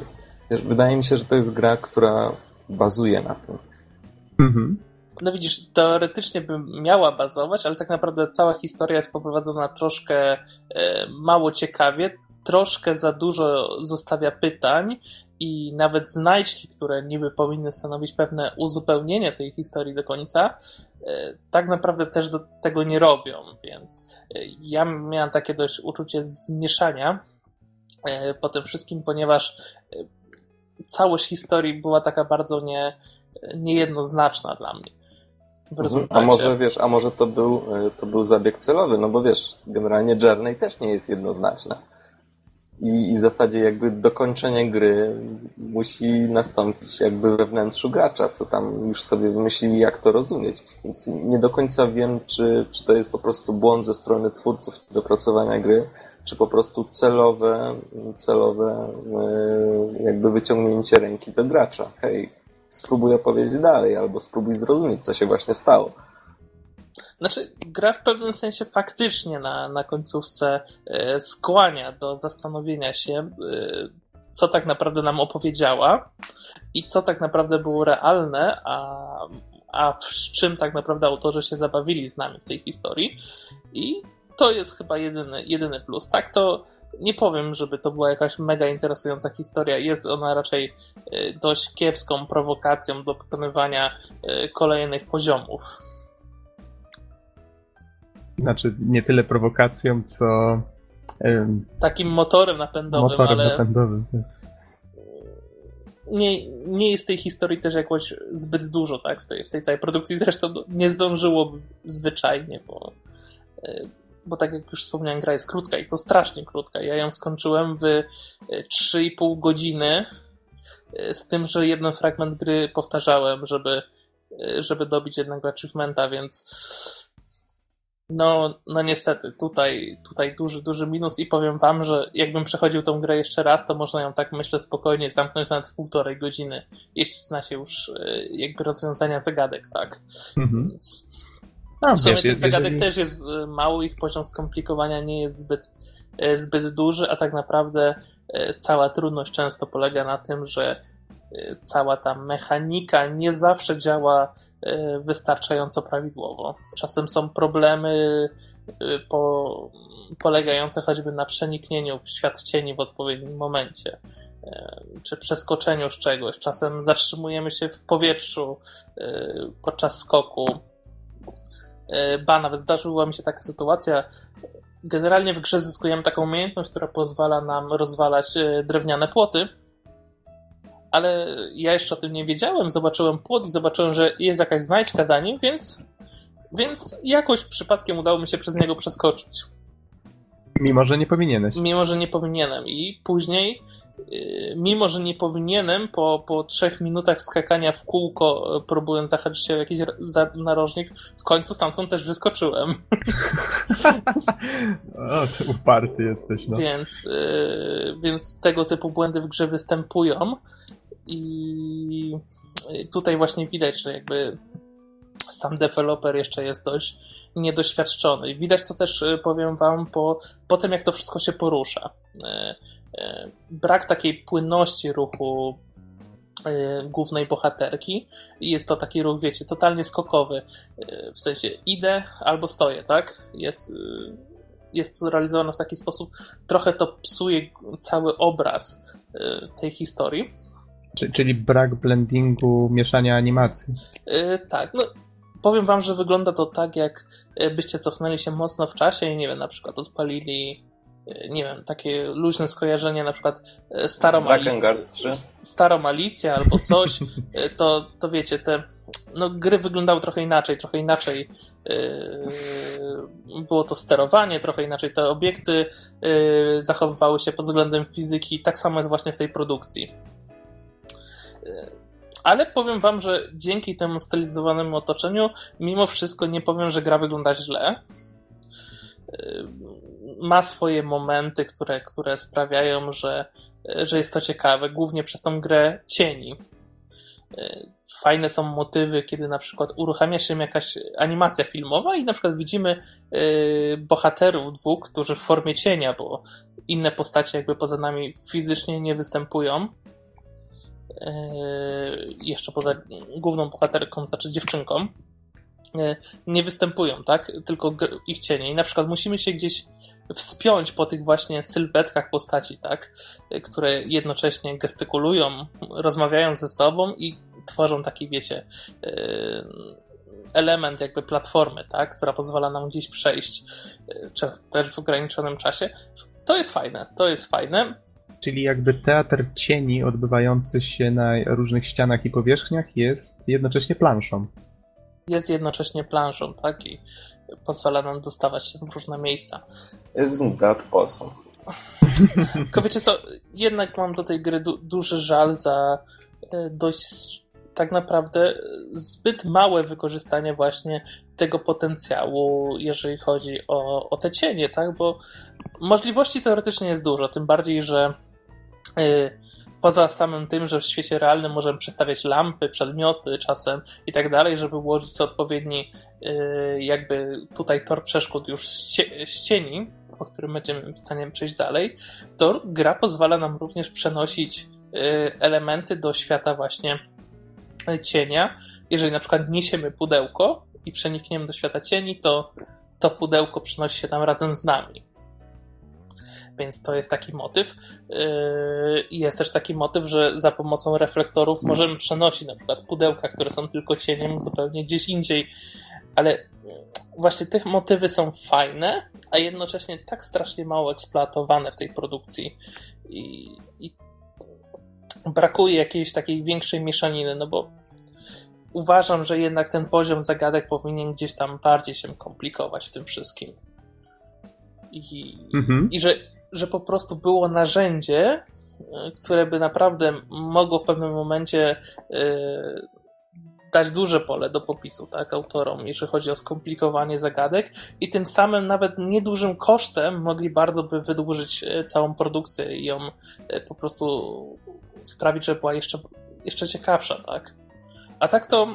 wydaje mi się, że to jest gra, która bazuje na tym. Mhm. No widzisz, teoretycznie by miała bazować, ale tak naprawdę cała historia jest poprowadzona troszkę e, mało ciekawie, troszkę za dużo zostawia pytań i nawet znajdźki, które niby powinny stanowić pewne uzupełnienie tej historii do końca, e, tak naprawdę też do tego nie robią, więc e, ja miałem takie dość uczucie zmieszania po tym wszystkim, ponieważ całość historii była taka bardzo nie, niejednoznaczna dla mnie. Mhm. A może wiesz, a może to był, e, to był zabieg celowy, no bo wiesz, generalnie Journey też nie jest jednoznaczna. I, I w zasadzie jakby dokończenie gry musi nastąpić jakby we wnętrzu gracza, co tam już sobie wymyślili, jak to rozumieć. Więc nie do końca wiem, czy, czy to jest po prostu błąd ze strony twórców dopracowania gry, czy po prostu celowe, celowe e, jakby wyciągnięcie ręki do gracza. Hej, spróbuj opowiedzieć dalej, albo spróbuj zrozumieć, co się właśnie stało. Znaczy, gra w pewnym sensie faktycznie na, na końcówce e, skłania do zastanowienia się, e, co tak naprawdę nam opowiedziała i co tak naprawdę było realne, a, a z czym tak naprawdę autorzy się zabawili z nami w tej historii. I to jest chyba jedyny, jedyny plus. Tak to nie powiem, żeby to była jakaś mega interesująca historia. Jest ona raczej e, dość kiepską prowokacją do pokonywania kolejnych poziomów. Znaczy, nie tyle prowokacją, co. Takim motorem napędowym, motorem ale. Napędowym. Tak. Nie, nie jest tej historii też jakoś zbyt dużo, tak? W tej, w tej całej produkcji zresztą nie zdążyłoby zwyczajnie, bo e, bo tak jak już wspomniałem, gra jest krótka i to strasznie krótka. Ja ją skończyłem w 3,5 e, godziny, e, z tym, że jeden fragment gry powtarzałem, żeby, żeby dobić jednego achievementa, więc no, no niestety, tutaj, tutaj duży, duży minus i powiem wam, że jakbym przechodził tą grę jeszcze raz, to można ją tak myślę spokojnie zamknąć nawet w półtorej godziny, jeśli zna się już jakby rozwiązania zagadek, tak. Mhm. Więc no, w sumie wiesz, tych zagadek jeżeli... też jest e, mało, ich poziom skomplikowania nie jest zbyt, e, zbyt duży, a tak naprawdę cała trudność często polega na tym, że cała ta mechanika nie zawsze działa wystarczająco prawidłowo. Czasem są problemy po, polegające choćby na przeniknieniu w świat cieni w odpowiednim momencie, czy przeskoczeniu z czegoś. Czasem zatrzymujemy się w powietrzu podczas skoku E, ba, nawet zdarzyła mi się taka sytuacja. Generalnie w grze zyskujemy taką umiejętność, która pozwala nam rozwalać e, drewniane płoty. Ale ja jeszcze o tym nie wiedziałem. Zobaczyłem płot i zobaczyłem, że jest jakaś znajdźka za nim, więc, więc jakoś przypadkiem udało mi się przez niego przeskoczyć. Mimo, że nie powinieneś. Mimo, że nie powinienem. I później, yy, mimo, że nie powinienem, po, po trzech minutach skakania w kółko, yy, próbując zahaczyć się w jakiś narożnik, w końcu stamtąd też wyskoczyłem. o, ty uparty jesteś, no. Więc, yy, więc tego typu błędy w grze występują. I tutaj właśnie widać, że jakby sam deweloper jeszcze jest dość niedoświadczony. I widać to też, y, powiem wam, po, po tym, jak to wszystko się porusza. Y, y, brak takiej płynności ruchu głównej bohaterki i jest to taki ruch, wiecie, totalnie skokowy. W sensie idę albo stoję, tak? Jest, jest to realizowane w taki sposób, trochę to psuje cały obraz tej historii. Czyli brak blendingu, mieszania animacji. Yy, tak, no powiem wam, że wygląda to tak, jak e, byście cofnęli się mocno w czasie i nie wiem, na przykład odpalili e, nie wiem, takie luźne skojarzenie, na przykład e, starą Alicję, starą Alicję albo coś, to, to wiecie, te no, gry wyglądały trochę inaczej, trochę inaczej yy, było to sterowanie, trochę inaczej te obiekty yy, zachowywały się pod względem fizyki, tak samo jest właśnie w tej produkcji. Yy ale powiem wam, że dzięki temu stylizowanemu otoczeniu, mimo wszystko nie powiem, że gra wygląda źle. Yy, ma swoje momenty, które, które sprawiają, że, że jest to ciekawe, głównie przez tą grę cieni. Yy, fajne są motywy, kiedy na przykład uruchamia się jakaś animacja filmowa i na przykład widzimy bohaterów dwóch, którzy w formie cienia, bo inne postacie jakby poza nami fizycznie nie występują jeszcze poza główną bohaterką, znaczy dziewczynką, yy, nie występują, tak? Tylko ich cienie. I na przykład musimy się gdzieś wspiąć po tych właśnie sylwetkach postaci, tak? Yy, które jednocześnie gestykulują, rozmawiają ze sobą i tworzą taki, wiecie, element jakby platformy, tak? Która pozwala nam gdzieś przejść, też w ograniczonym czasie. To jest fajne, to jest fajne. Czyli jakby teatr cieni odbywający się na różnych ścianach i powierzchniach jest jednocześnie planszą. Jest jednocześnie planszą, tak? I pozwala nam dostawać się w różne miejsca. Jest that awesome. Tylko wiecie co, jednak mam do tej gry du duży żal za e, dość tak naprawdę zbyt małe wykorzystanie właśnie tego potencjału, jeżeli chodzi o, o te cienie, tak? Bo możliwości teoretycznie jest dużo, tym bardziej, że poza samym tym, że w świecie realnym możemy przestawiać lampy, przedmioty czasem i tak dalej, żeby ułożyć sobie odpowiedni y, jakby tutaj tor przeszkód już z cieni, po którym będziemy w stanie przejść dalej, to gra pozwala nam również przenosić y, elementy do świata właśnie cienia. Jeżeli na przykład niesiemy pudełko i przenikniemy do świata cieni, to to pudełko przenosi się tam razem z nami więc to jest taki motyw. Yy, I jest też taki motyw, że za pomocą reflektorów hmm. możemy przenosić na przykład pudełka, które są tylko cieniem zupełnie gdzieś indziej, ale właśnie tych motywy są fajne, a jednocześnie tak strasznie mało eksploatowane w tej produkcji i, i brakuje jakiejś takiej większej mieszaniny, no bo uważam, że jednak ten poziom zagadek powinien gdzieś tam bardziej się komplikować w tym wszystkim. I, mhm. i że że po prostu było narzędzie, e, które by naprawdę mogło w pewnym momencie e, dać duże pole do popisu tak, autorom, jeżeli chodzi o skomplikowanie zagadek i tym samym nawet niedużym kosztem mogli bardzo by wydłużyć e, całą produkcję i ją po prostu sprawić, żeby była jeszcze, jeszcze ciekawsza, tak? A tak to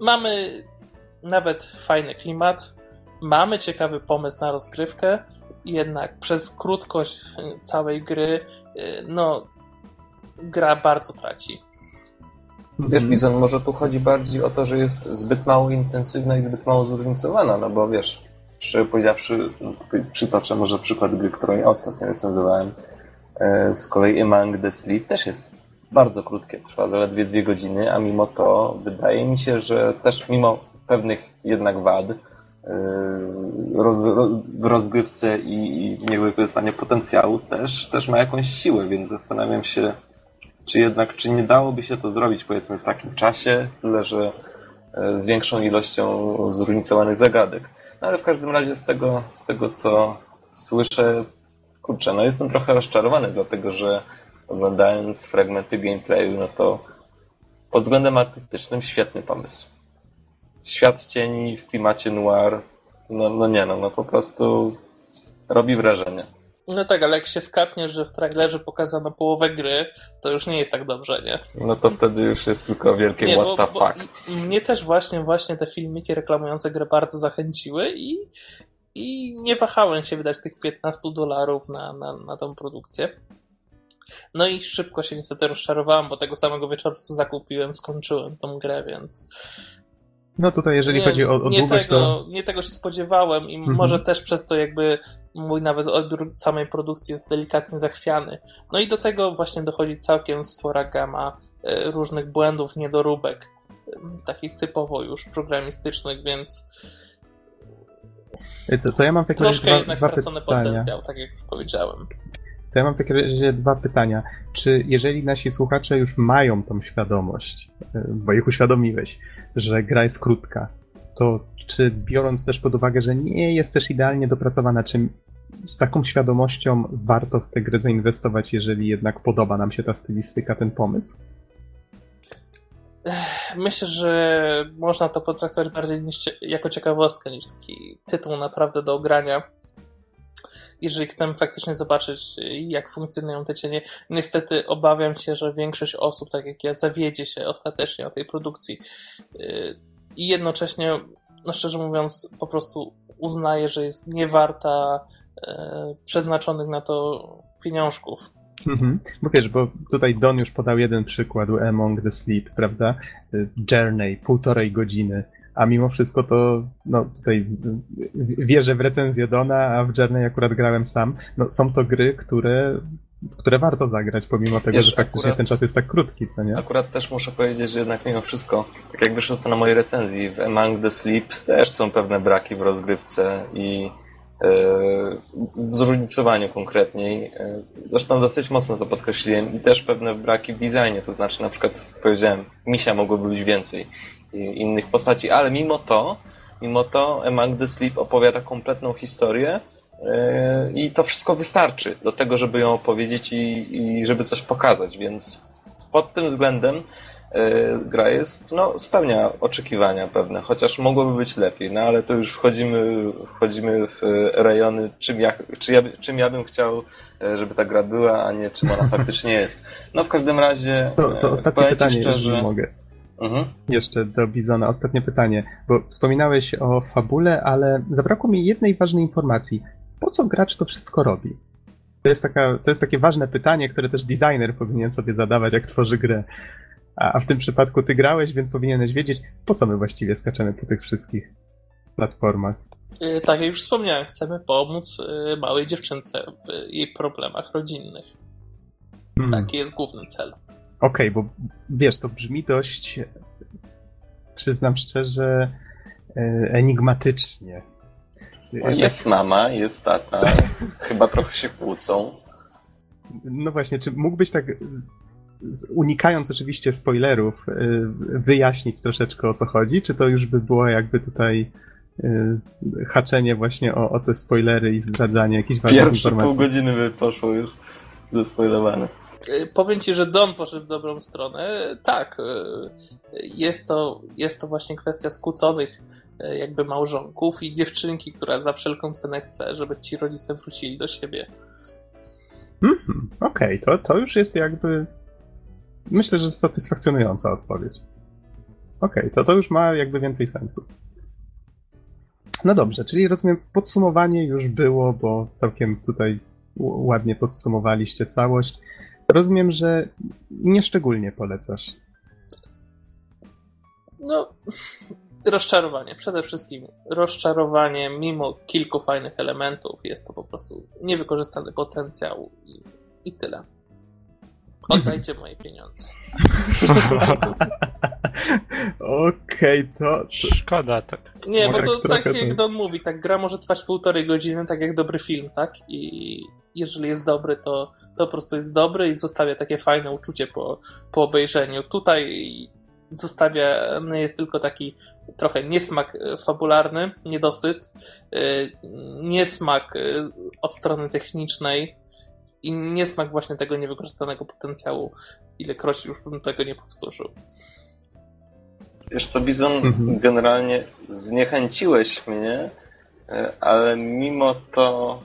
mamy nawet fajny klimat, mamy ciekawy pomysł na rozgrywkę, jednak przez krótkość całej gry, y, no, gra bardzo traci. Wiesz, Bizon, może tu chodzi bardziej o to, że jest zbyt mało intensywna i zbyt mało zróżnicowana, no bo wiesz, szczerze powiedziawszy, przytoczę może przykład gry, którą ja ostatnio recenzowałem. E, z kolei Among the Sleep też jest bardzo krótkie, trwa zaledwie dwie godziny, a mimo to wydaje mi się, że też mimo pewnych jednak wad, roz, w rozgrywce i, i niewykorzystanie potencjału też, też ma jakąś siłę, więc zastanawiam się, czy jednak, czy nie dałoby się to zrobić powiedzmy w takim czasie, tyle że e, z większą ilością zróżnicowanych zagadek. No ale w każdym razie z tego, z tego co słyszę, kurczę, no jestem trochę rozczarowany, dlatego że oglądając fragmenty gameplayu, no to pod względem artystycznym świetny pomysł. Świat cieni w klimacie noir, no, no nie no, no po prostu robi wrażenie. No tak, ale jak się skapnie, że w trailerze pokazano połowę gry, to już nie jest tak dobrze, nie? No to wtedy już jest tylko wielkie nie, what the fuck. mnie też właśnie, właśnie te filmiki reklamujące grę bardzo zachęciły i, i nie wahałem się wydać tych 15 dolarów na, na, na tą produkcję. No i szybko się niestety rozczarowałem, bo tego samego wieczoru, co zakupiłem, skończyłem tą grę, więc no tutaj, jeżeli nie, chodzi o, o nie długość, tego, to... Nie tego się spodziewałem i mhm. może też przez to jakby mój nawet odbiór samej produkcji jest delikatnie zachwiany. No i do tego właśnie dochodzi całkiem spora gama e, różnych błędów, niedoróbek, takich typowo już programistycznych, więc to, to ja mam takie troszkę dwa, jednak dwa stracony pytania. potencjał, tak jak już powiedziałem. To ja mam takie razie dwa pytania. Czy jeżeli nasi słuchacze już mają tą świadomość, e, bo ich uświadomiłeś, że gra jest krótka, to czy biorąc też pod uwagę, że nie jest też idealnie dopracowana, czy z taką świadomością warto w tę grę zainwestować, jeżeli jednak podoba nam się ta stylistyka, ten pomysł? Myślę, że można to potraktować bardziej niż, jako ciekawostkę niż taki tytuł naprawdę do ogrania jeżeli chcemy faktycznie zobaczyć, jak funkcjonują te cienie. Niestety obawiam się, że większość osób, tak jak ja, zawiedzie się ostatecznie o tej produkcji. Yy, I jednocześnie, no szczerze mówiąc, po prostu uznaje, że jest niewarta yy, przeznaczonych na to pieniążków. Mhm. Bo wiesz, bo tutaj Don już podał jeden przykład Among the Sleep, prawda? Y, Journey, półtorej godziny a mimo wszystko to, no tutaj wierzę w recenzję Dona, a w Journey akurat grałem sam. No są to gry, które, które warto zagrać, pomimo tego, Wiesz, że faktycznie akurat, ten czas jest tak krótki, co nie? Akurat też muszę powiedzieć, że jednak mimo wszystko, tak jak wyszło to na mojej recenzji, w Among the Sleep też są pewne braki w rozgrywce i e, w zróżnicowaniu konkretniej. E, zresztą dosyć mocno to podkreśliłem i też pewne braki w designie, to znaczy na przykład powiedziałem, misia mogłoby być więcej innych postaci, ale mimo to, mimo to Among the Sleep opowiada kompletną historię yy, i to wszystko wystarczy do tego, żeby ją opowiedzieć i, i żeby coś pokazać, więc pod tym względem yy, gra jest, no, spełnia oczekiwania pewne, chociaż mogłoby być lepiej, no ale to już wchodzimy, wchodzimy w rejony, czym ja, czy ja, czym ja bym chciał, yy, żeby ta gra była, a nie czym ona faktycznie jest. No w każdym razie, to, to ostatnie pytanie, szczerze, mogę. Mhm. Jeszcze do Bizona ostatnie pytanie, bo wspominałeś o fabule, ale zabrakło mi jednej ważnej informacji. Po co gracz to wszystko robi? To jest, taka, to jest takie ważne pytanie, które też designer powinien sobie zadawać, jak tworzy grę. A, a w tym przypadku ty grałeś, więc powinieneś wiedzieć, po co my właściwie skaczemy po tych wszystkich platformach. Yy, tak, jak już wspomniałem, chcemy pomóc yy, małej dziewczynce w jej problemach rodzinnych. Hmm. Taki jest główny cel. Okej, okay, bo wiesz, to brzmi dość, przyznam szczerze, e, enigmatycznie. Jest mama, jest tata, chyba trochę się kłócą. No właśnie, czy mógłbyś tak, unikając oczywiście spoilerów, e, wyjaśnić troszeczkę o co chodzi? Czy to już by było jakby tutaj e, haczenie właśnie o, o te spoilery i zdradzanie jakichś ważnych Pierwsze informacji? pół godziny by poszło już zespoilowane. E, powiem ci, że Don poszedł w dobrą stronę. Tak, e, jest to, jest to właśnie kwestia skłóconych e, jakby małżonków i dziewczynki, która za wszelką cenę chce, żeby ci rodzice wrócili do siebie. Mm. Okej, okay, to, to już jest jakby myślę, że satysfakcjonująca odpowiedź. Okej, okay, to to już ma jakby więcej sensu. No dobrze, czyli rozumiem, podsumowanie już było, bo całkiem tutaj ładnie podsumowaliście całość. Rozumiem, że nieszczególnie polecasz. No, rozczarowanie. Przede wszystkim rozczarowanie, mimo kilku fajnych elementów, jest to po prostu niewykorzystany potencjał i, i tyle. Oddajcie moje pieniądze. Okej, Okej, okay, to... Szkoda. Tak. Nie, bo to tak jak Don mówi, tak gra może trwać półtorej godziny, tak jak dobry film, tak? I jeżeli jest dobry, to, to po prostu jest dobry i zostawia takie fajne uczucie po, po obejrzeniu. Tutaj zostawiany jest tylko taki trochę niesmak fabularny, niedosyt, y, niesmak y, od strony technicznej i niesmak właśnie tego niewykorzystanego potencjału, ilekroć już bym tego nie powtórzył. Wiesz co, Bizon, mhm. generalnie zniechęciłeś mnie, y, ale mimo to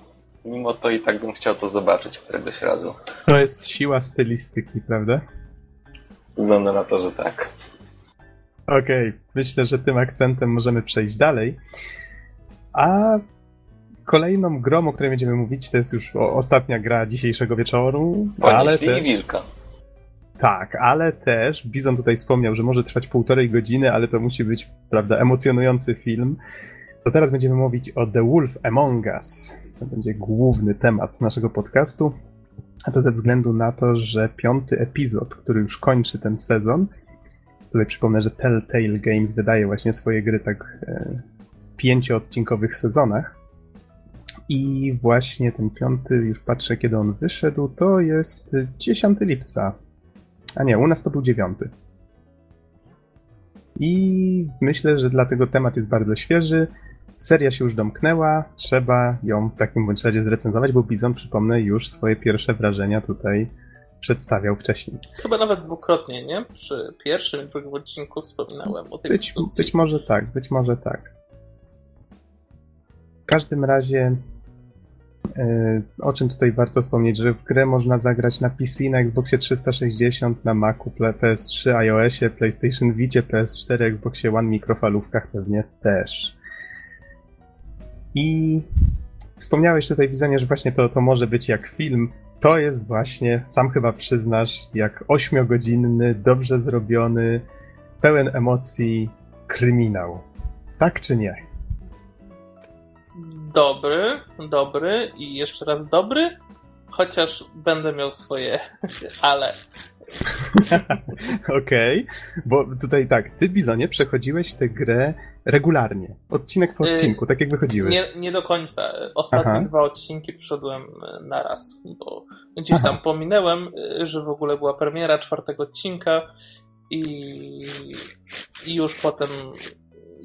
mimo to i tak bym chciał to zobaczyć któregoś razu. To jest siła stylistyki, prawda? Wygląda na to, że tak. Okej, okay. myślę, że tym akcentem możemy przejść dalej. A kolejną grą, o której będziemy mówić, to jest już ostatnia gra dzisiejszego wieczoru. Ponieśli ale te... wilka. Tak, ale też Bizon tutaj wspomniał, że może trwać półtorej godziny, ale to musi być, prawda, emocjonujący film. To teraz będziemy mówić o The Wolf Among Us. To będzie główny temat naszego podcastu. A to ze względu na to, że piąty epizod, który już kończy ten sezon, tutaj przypomnę, że Telltale Games wydaje właśnie swoje gry tak e, pięcioodcinkowych sezonach. I właśnie ten piąty, już patrzę kiedy on wyszedł, to jest 10 lipca. A nie, u nas to był 9. I myślę, że dlatego temat jest bardzo świeży. Seria się już domknęła, trzeba ją w takim bądź razie zrecenzować, bo Bizon, przypomnę, już swoje pierwsze wrażenia tutaj przedstawiał wcześniej. Chyba nawet dwukrotnie, nie? Przy pierwszym i drugim odcinku wspominałem o tej być, być może tak, być może tak. W każdym razie o czym tutaj warto wspomnieć, że w grę można zagrać na PC, na Xboxie 360, na Macu, PS3, iOSie, PlayStation Vicie, PS4, Xboxie One, mikrofalówkach pewnie też. I wspomniałeś tutaj, Widzenie, że właśnie to, to może być jak film. To jest właśnie, sam chyba przyznasz, jak ośmiogodzinny, dobrze zrobiony, pełen emocji kryminał. Tak czy nie? Dobry, dobry i jeszcze raz dobry, chociaż będę miał swoje ale. Okej, okay. bo tutaj tak, ty Bizonie przechodziłeś tę grę regularnie, odcinek po y, odcinku, tak jak wychodziły. Nie, nie do końca. Ostatnie Aha. dwa odcinki przyszedłem y, na raz, bo gdzieś tam Aha. pominęłem, y, że w ogóle była premiera czwartego odcinka i, i już potem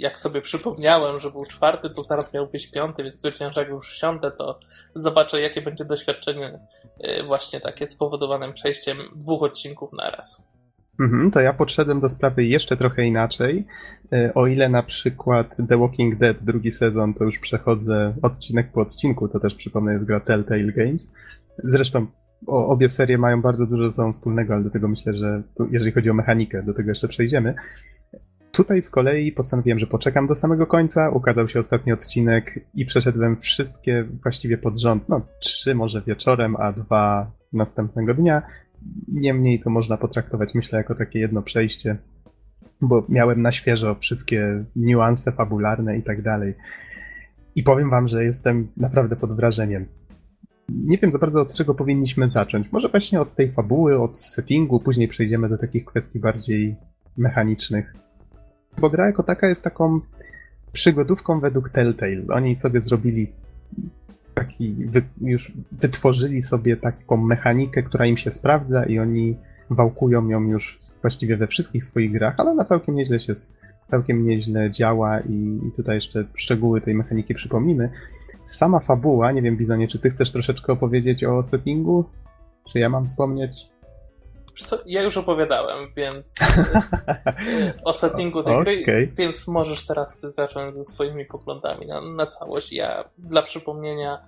jak sobie przypomniałem, że był czwarty, to zaraz miał być piąty, więc stwierdziłem, że jak już siądę, to zobaczę, jakie będzie doświadczenie właśnie takie spowodowane przejściem dwóch odcinków na raz. Mhm, to ja podszedłem do sprawy jeszcze trochę inaczej. E, o ile na przykład The Walking Dead drugi sezon to już przechodzę odcinek po odcinku, to też przypomnę jest gra Telltale Games. Zresztą o, obie serie mają bardzo dużo ze sobą wspólnego, ale do tego myślę, że jeżeli chodzi o mechanikę, do tego jeszcze przejdziemy. Tutaj z kolei postanowiłem, że poczekam do samego końca, ukazał się ostatni odcinek i przeszedłem wszystkie właściwie pod rząd, no trzy może wieczorem, a dwa następnego dnia Niemniej to można potraktować, myślę, jako takie jedno przejście, bo miałem na świeżo wszystkie niuanse fabularne i tak dalej. I powiem wam, że jestem naprawdę pod wrażeniem. Nie wiem za bardzo od czego powinniśmy zacząć. Może właśnie od tej fabuły, od settingu, później przejdziemy do takich kwestii bardziej mechanicznych. Bo gra jako taka jest taką przygodówką według Telltale. Oni sobie zrobili taki, wy, już wytworzyli sobie taką mechanikę, która im się sprawdza i oni wałkują ją już właściwie we wszystkich swoich grach, ale ona całkiem nieźle się, całkiem nieźle działa i, i tutaj jeszcze szczegóły tej mechaniki przypomnimy. Sama fabuła, nie wiem Bizonie, czy ty chcesz troszeczkę opowiedzieć o settingu? Czy ja mam wspomnieć? Co, ja już opowiadałem, więc e, o settingu tej okay. gry, więc możesz teraz ty zacząć ze swoimi poglądami na, na całość. Ja dla przypomnienia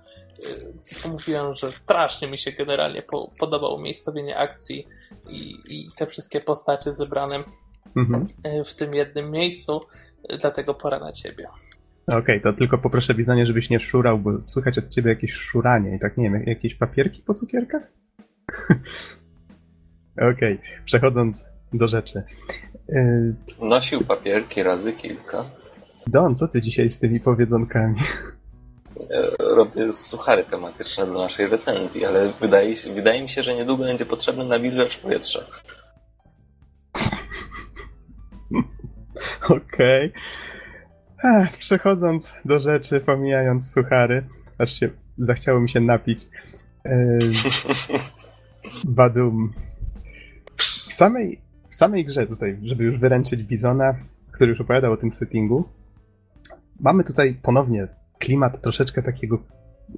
y, mówiłem, że strasznie mi się generalnie po, podobało miejscowienie akcji i, i te wszystkie postacie zebrane mhm. E, w tym jednym miejscu, dlatego pora na ciebie. Okej, okay, to tylko poproszę Bizanie, żebyś nie szurał, bo słychać od ciebie jakieś szuranie i tak, nie wiem, jakieś papierki po cukierkach? Okej, okay. przechodząc do rzeczy. Y, Nosił papierki razy kilka. Don, co ty dzisiaj z tymi powiedzonkami? Robię suchary tematyczne do naszej recenzji, ale wydaje, się, wydaje mi się, że niedługo będzie potrzebny nawilżacz powietrza. Okej. Okay. Przechodząc do rzeczy, pomijając suchary, aż się zachciało mi się napić. Yy, badum. W samej, w samej grze tutaj, żeby już wyręczyć Bizona, który już opowiadał o tym settingu, mamy tutaj ponownie klimat troszeczkę takiego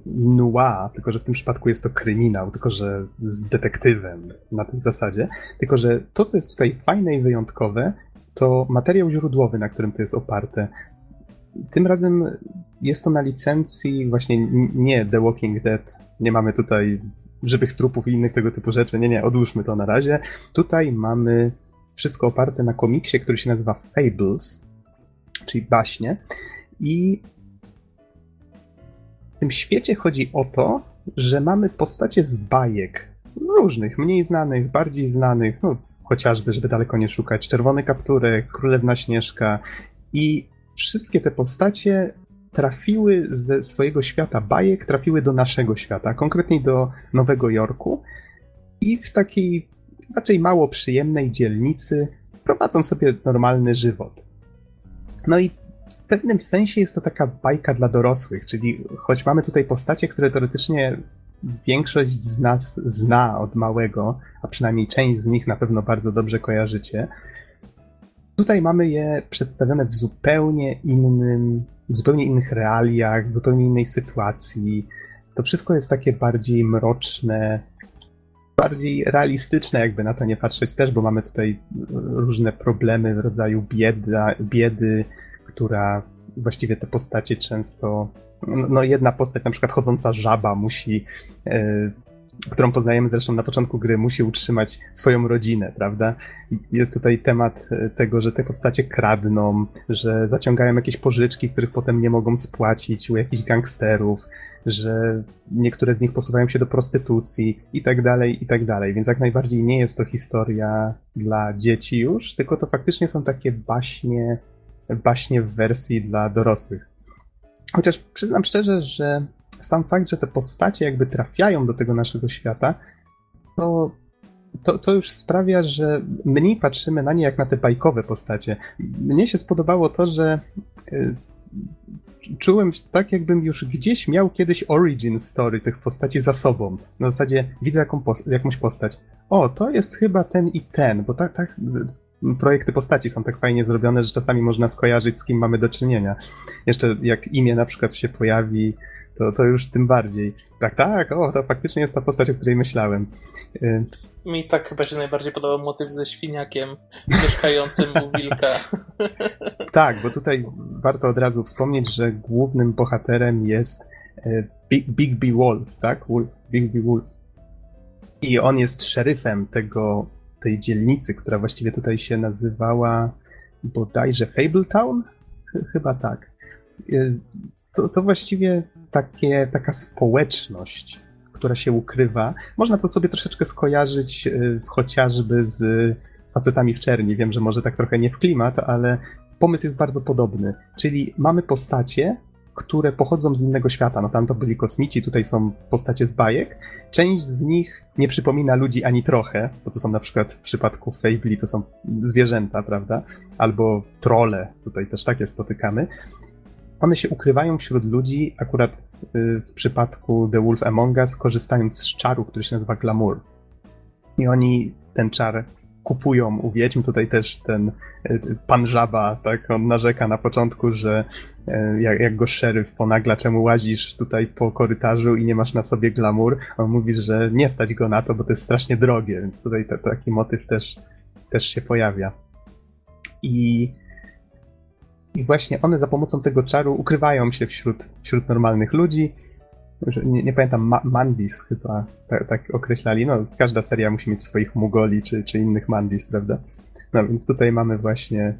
noir, tylko że w tym przypadku jest to kryminał, tylko że z detektywem na tej zasadzie. Tylko że to, co jest tutaj fajne i wyjątkowe, to materiał źródłowy, na którym to jest oparte. Tym razem jest to na licencji właśnie nie The Walking Dead. Nie mamy tutaj żywych trupów i innych tego typu rzeczy. Nie, nie, odłóżmy to na razie. Tutaj mamy wszystko oparte na komiksie, który się nazywa Fables, czyli baśnie. I w tym świecie chodzi o to, że mamy postacie z bajek. Różnych, mniej znanych, bardziej znanych, no chociażby, żeby daleko nie szukać, Czerwony Kapturek, Królewna Śnieżka i wszystkie te postacie trafiły ze swojego świata bajek, trafiły do naszego świata, konkretnie do Nowego Jorku i w takiej raczej mało przyjemnej dzielnicy prowadzą sobie normalny żywot. No i w pewnym sensie jest to taka bajka dla dorosłych, czyli choć mamy tutaj postacie, które teoretycznie większość z nas zna od małego, a przynajmniej część z nich na pewno bardzo dobrze kojarzycie, tutaj mamy je przedstawione w zupełnie innym, w zupełnie innych realiach, w zupełnie innej sytuacji. To wszystko jest takie bardziej mroczne, bardziej realistyczne, jakby na to nie patrzeć też, bo mamy tutaj różne problemy w rodzaju bieda, biedy, która właściwie te postacie często. No, no, jedna postać, na przykład chodząca żaba, musi. Którą poznajemy zresztą na początku gry, musi utrzymać swoją rodzinę, prawda? Jest tutaj temat e, tego, że te postacie kradną, że zaciągają jakieś pożyczki, których potem nie mogą spłacić u jakichś gangsterów, że niektóre z nich posuwają się do prostytucji i tak dalej, i tak dalej. Więc jak najbardziej nie jest to historia dla dzieci już, tylko to faktycznie są takie baśnie baśnie w wersji dla dorosłych. Chociaż przyznam szczerze, że sam fakt, że te postacie jakby trafiają do tego naszego świata, to, to, to już sprawia, że mniej patrzymy na nie jak na te bajkowe postacie. Mnie się spodobało to, że y, czułem tak, jakbym już gdzieś miał kiedyś origin story tych postaci za sobą. Na zasadzie widzę jaką jakąś postać. O, to jest chyba ten i ten, bo tak, tak, projekty postaci są tak fajnie zrobione, że czasami można skojarzyć, z kim mamy do czynienia. Jeszcze jak imię na przykład się pojawi, to, to już tym bardziej. Tak, tak, o, to faktycznie jest ta postać, o której myślałem. Y, Mi tak chyba się najbardziej podobał motyw ze świniakiem mieszkającym u wilka. tak, bo tutaj warto od razu wspomnieć, że głównym bohaterem jest y, Big, Big B Wolf, tak? Wolf, Big B Wolf. I on jest szeryfem tego tej dzielnicy, która właściwie tutaj się nazywała bodajże Fabletown? Chyba tak. To właściwie takie, taka społeczność, która się ukrywa. Można to sobie troszeczkę skojarzyć y, chociażby z facetami w czerni. Wiem, że może tak trochę nie w klimat, ale pomysł jest bardzo podobny. Czyli mamy postacie, które pochodzą z innego świata. No tam to byli kosmici, tutaj są postacie z bajek. Część z nich nie przypomina ludzi ani trochę, bo to są na przykład w przypadku Fabli to są zwierzęta, prawda? Albo trole, tutaj też takie spotykamy. One się ukrywają wśród ludzi, akurat y, w przypadku The Wolf Among Us, korzystając z czaru, który się nazywa Glamour. I oni ten czar kupują u wiedźm. Tutaj też ten y, pan żaba, tak, on narzeka na początku, że E, jak, jak go szeryf ponagla, czemu łazisz tutaj po korytarzu i nie masz na sobie glamour, on mówi, że nie stać go na to, bo to jest strasznie drogie, więc tutaj taki motyw też, też się pojawia. I, I właśnie one za pomocą tego czaru ukrywają się wśród, wśród normalnych ludzi. Nie, nie pamiętam, Ma Mandis chyba tak, tak, określali. No, każda seria musi mieć swoich Mugoli czy, czy innych Mandis, prawda? No więc tutaj mamy właśnie,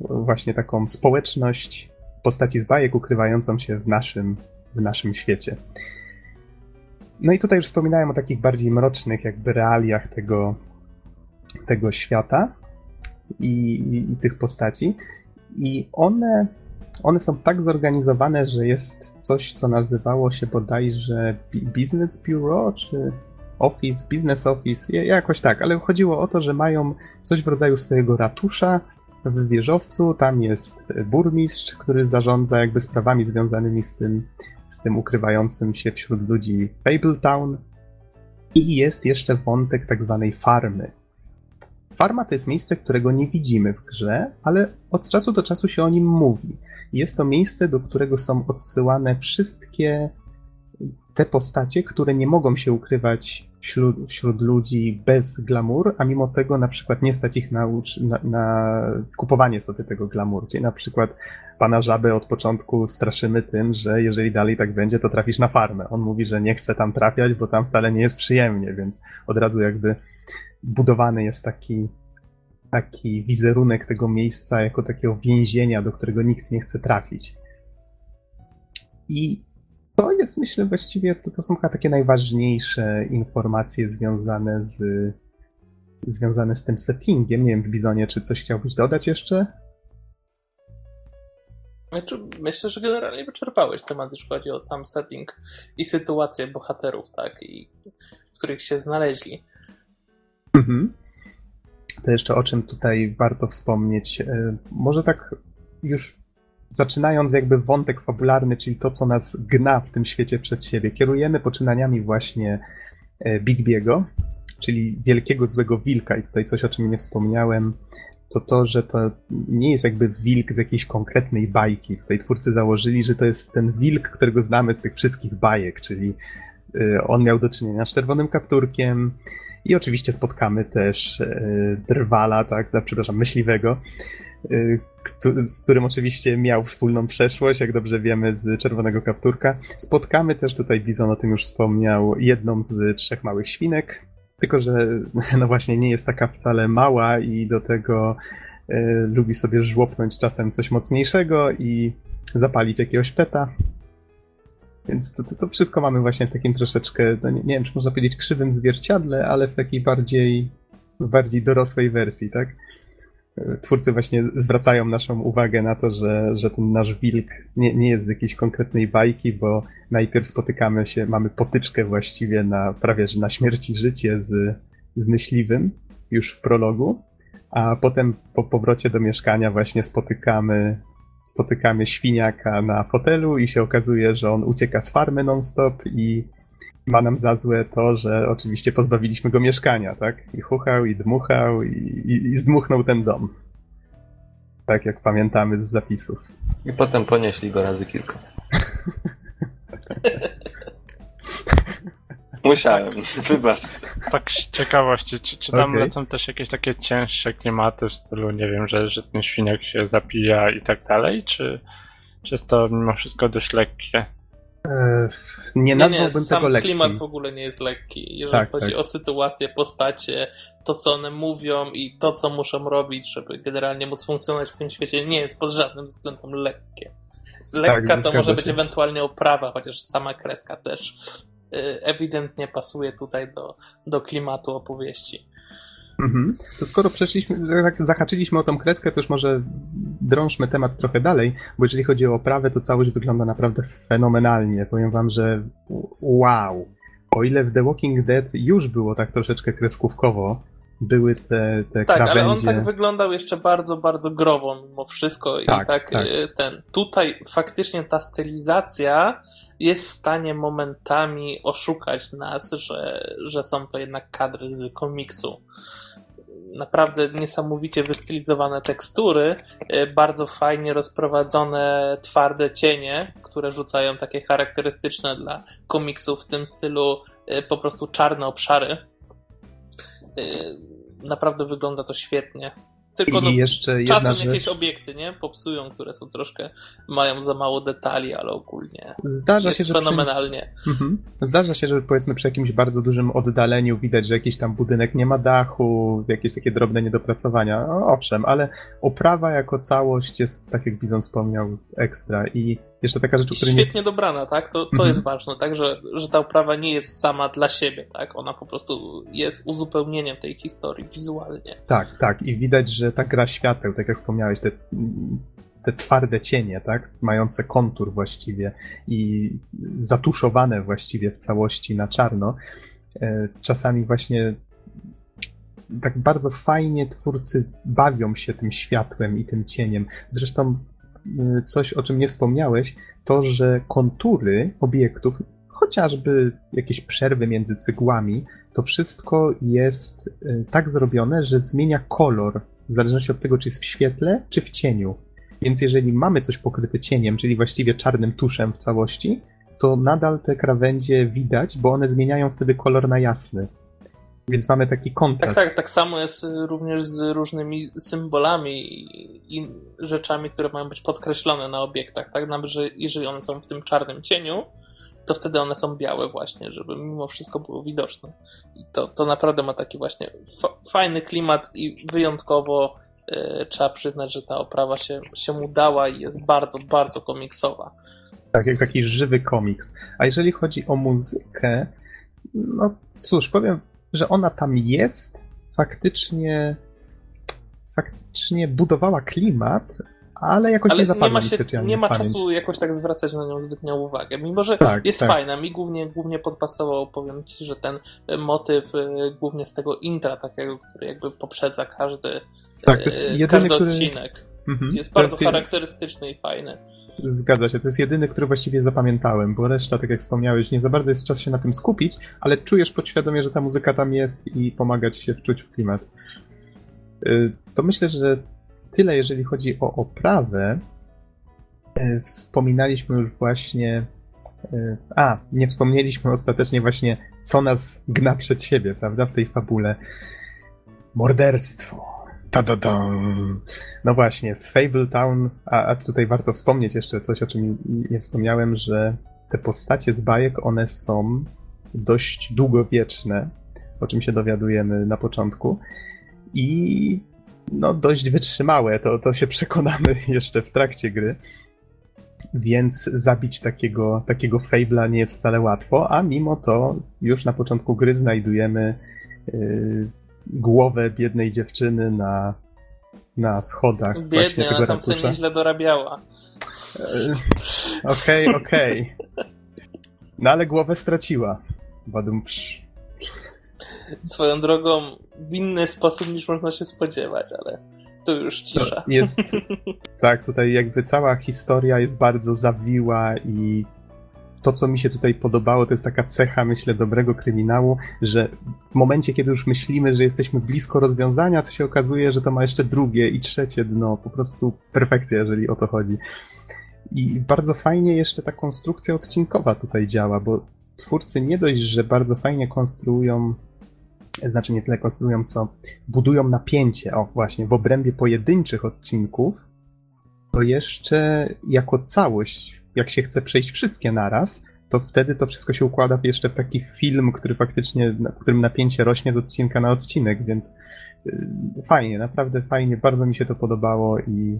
właśnie taką społeczność postaci z bajek ukrywającą się w naszym, w naszym świecie. No i tutaj już wspominałem o takich bardziej mrocznych jakby realiach tego, tego świata i, i, i tych postaci. I one, one są tak zorganizowane, że jest coś, co nazywało się bodajże Business Bureau, czy Office, Business Office, jakoś tak, ale chodziło o to, że mają coś w rodzaju swojego ratusza, w wieżowcu, tam jest burmistrz, który zarządza jakby sprawami związanymi z tym, z tym ukrywającym się wśród ludzi Fabletown. I jest jeszcze wątek tak zwanej farmy. Farma to jest miejsce, którego nie widzimy w grze, ale od czasu do czasu się o nim mówi. Jest to miejsce, do którego są odsyłane wszystkie te postacie, które nie mogą się ukrywać wśród, wśród ludzi bez glamour, a mimo tego na przykład nie stać ich na, na, na kupowanie sobie tego glamour. Czyli na przykład pana Żabę od początku straszymy tym, że jeżeli dalej tak będzie, to trafisz na farmę. On mówi, że nie chce tam trafiać, bo tam wcale nie jest przyjemnie, więc od razu jakby budowany jest taki, taki wizerunek tego miejsca jako takiego więzienia, do którego nikt nie chce trafić. I to jest, myślę, właściwie to, to są chyba takie najważniejsze informacje związane z, związane z tym settingiem. Nie wiem, w Bizonie, czy coś chciałbyś dodać jeszcze? Znaczy, myślę, że generalnie wyczerpałeś temat, jeśli chodzi o sam setting i sytuację bohaterów, tak, i w których się znaleźli. Mhm. To jeszcze o czym tutaj warto wspomnieć. E, może tak już zaczynając jakby wątek fabularny, czyli to, co nas gna w tym świecie przed siebie, kierujemy poczynaniami właśnie e, Bigbiego, czyli wielkiego złego wilka i tutaj coś, o czym nie wspomniałem, to to, że to nie jest jakby wilk z jakiejś konkretnej bajki. Tutaj twórcy założyli, że to jest ten wilk, którego znamy z tych wszystkich bajek, czyli e, on miał do czynienia z czerwonym kapturkiem i oczywiście spotkamy też e, drwala, tak, przepraszam, myśliwego, z którym oczywiście miał wspólną przeszłość, jak dobrze wiemy, z Czerwonego Kapturka. Spotkamy też, tutaj Bizon o tym już wspomniał, jedną z trzech małych świnek, tylko że no właśnie nie jest taka wcale mała i do tego y, lubi sobie żłopnąć czasem coś mocniejszego i zapalić jakiegoś peta. Więc to, to, to wszystko mamy właśnie w takim troszeczkę, no nie, nie, wiem, czy można powiedzieć krzywym zwierciadle, ale w takiej bardziej, bardziej dorosłej wersji, tak? twórcy właśnie zwracają naszą uwagę na to, że, że ten nasz wilk nie, nie jest z jakiejś konkretnej bajki, bo najpierw spotykamy się, mamy potyczkę właściwie na prawie że na śmierć i życie z, z myśliwym już w prologu, a potem po powrocie do mieszkania właśnie spotykamy spotykamy świniaka na fotelu i się okazuje, że on ucieka z farmy non-stop i ma nam za złe to, że oczywiście pozbawiliśmy go mieszkania, tak? I chuchał, i dmuchał, i, i, i zdmuchnął ten dom. Tak jak pamiętamy z zapisów. I potem ponieśli go razy kilka. Musiałem, wybacz. Tak z ciekawości, czy, czy tam okay. lecą też jakieś takie cięższe klimaty w stylu, nie wiem, że, że ten świniak się zapija i tak dalej, czy, czy jest to mimo wszystko dość lekkie? nie nazwałbym nie, nie, tego lekkim. klimat w ogóle nie jest lekki. Jeżeli tak, chodzi tak. o sytuację, postacie, to co one mówią i to co muszą robić, żeby generalnie móc funkcjonować w tym świecie, nie jest pod żadnym względem lekkie. Lekka tak, to może się. być ewentualnie oprawa, chociaż sama kreska też ewidentnie pasuje tutaj do, do klimatu opowieści. Mhm. To skoro przeszliśmy, tak zahaczyliśmy o tą kreskę, to już może drążmy temat trochę dalej, bo jeżeli chodzi o oprawę, to całość wygląda naprawdę fenomenalnie. Powiem wam, że wow. O ile w The Walking Dead już było tak troszeczkę kreskówkowo, były te, te tak, krawędzie. ale on tak wyglądał jeszcze bardzo, bardzo growo mimo wszystko tak, i tak, tak, ten, tutaj faktycznie ta stylizacja jest w stanie momentami oszukać nas, że, że są to jednak kadry z komiksu naprawdę niesamowicie wystylizowane tekstury, e, bardzo fajnie rozprowadzone twarde cienie, które rzucają takie charakterystyczne dla komiksów w tym stylu e, po prostu czarne obszary. Naprawdę wygląda to świetnie. Tylko I no, jeszcze czasem rzecz... jakieś obiekty, nie? Popsują, które są troszkę, mają za mało detali, ale ogólnie Zdarza jest się, że fenomenalnie. Przy... Mhm. Zdarza się, że powiedzmy przy jakimś bardzo dużym oddaleniu widać, że jakiś tam budynek nie ma dachu, jakieś takie drobne niedopracowania. No, owszem, ale oprawa jako całość jest, tak jak Bizon wspomniał, ekstra i jeszcze taka rzecz, która Świetnie nie... dobrana, tak? To, to mhm. jest ważne, tak? Że, że ta oprawa nie jest sama dla siebie, tak? Ona po prostu jest uzupełnieniem tej historii wizualnie. Tak, tak. I widać, że ta gra świateł, tak jak wspomniałeś, te, te twarde cienie, tak? Mające kontur właściwie i zatuszowane właściwie w całości na czarno. E, czasami właśnie tak bardzo fajnie twórcy bawią się tym światłem i tym cieniem. Zresztą coś, o czym nie wspomniałeś, to, że kontury obiektów, chociażby jakieś przerwy między cygłami, to wszystko jest y, tak zrobione, że zmienia kolor w zależności od tego, czy jest w świetle, czy w cieniu. Więc jeżeli mamy coś pokryte cieniem, czyli właściwie czarnym tuszem w całości, to nadal te krawędzie widać, bo one zmieniają wtedy kolor na jasny. Więc mamy taki kontrast. Tak, tak, tak samo jest również z różnymi symbolami i rzeczami, które mają być podkreślone na obiektach, tak? Nawet, że jeżeli one są w tym czarnym cieniu, to wtedy one są białe właśnie, żeby mimo wszystko było widoczne. I to, to naprawdę ma taki właśnie fajny klimat i wyjątkowo e, trzeba przyznać, że ta oprawa się, się udała i jest bardzo, bardzo komiksowa. Tak, jak taki żywy komiks. A jeżeli chodzi o muzykę, no cóż, powiem, że ona tam jest, faktycznie faktycznie budowała klimat, ale jakoś ale nie zapadła nie ma się, specjalnie Nie ma czasu jakoś tak zwracać na nią zbytnią uwagę, mimo że tak, jest tak. fajna. Mi głównie, głównie podpasował, powiem ci, że ten motyw y, głównie z tego intra takiego, który jakby poprzedza każdy, tak, to jest y, jedyny, każdy który... Mhm. Jest bardzo jest charakterystyczny i fajny. Zgadza się, to jest jedyny, który właściwie zapamiętałem, bo reszta, tak jak wspomniałeś, nie za bardzo jest czas się na tym skupić, ale czujesz podświadomie, że ta muzyka tam jest i pomaga ci się wczuć w klimat. Y, to myślę, że tyle, jeżeli chodzi o oprawę. Y, wspominaliśmy już właśnie. Y, a, nie wspomnieliśmy ostatecznie właśnie, co nas gna przed siebie, prawda, w tej fabule. Morderstwo ta, ta, ta. No właśnie, Fable Town, a, a tutaj warto wspomnieć jeszcze coś, o czym nie wspomniałem, że te postacie z bajek, one są dość długowieczne, o czym się dowiadujemy na początku. I no dość wytrzymałe, to, to się przekonamy jeszcze w trakcie gry. Więc zabić takiego, takiego Fable'a nie jest wcale łatwo, a mimo to już na początku gry znajdujemy yy, głowę biednej dziewczyny na, na schodach. Biednie, ona tam sobie nieźle dorabiała. Okej, okej. Okay, okay. No ale głowę straciła. Badum psz. Swoją drogą w inny sposób niż można się spodziewać, ale to już cisza. To jest, tak, tutaj jakby cała historia jest bardzo zawiła i to, co mi się tutaj podobało, to jest taka cecha, myślę, dobrego kryminału, że w momencie, kiedy już myślimy, że jesteśmy blisko rozwiązania, co się okazuje, że to ma jeszcze drugie i trzecie dno. Po prostu perfekcja, jeżeli o to chodzi. I bardzo fajnie jeszcze ta konstrukcja odcinkowa tutaj działa, bo twórcy nie dość, że bardzo fajnie konstruują, znaczy nie tyle konstruują, co budują napięcie, o właśnie, w obrębie pojedynczych odcinków, to jeszcze jako całość jak się chce przejść wszystkie naraz, to wtedy to wszystko się układa jeszcze w taki film, który faktycznie, w którym napięcie rośnie z odcinka na odcinek, więc y, fajnie, naprawdę fajnie, bardzo mi się to podobało i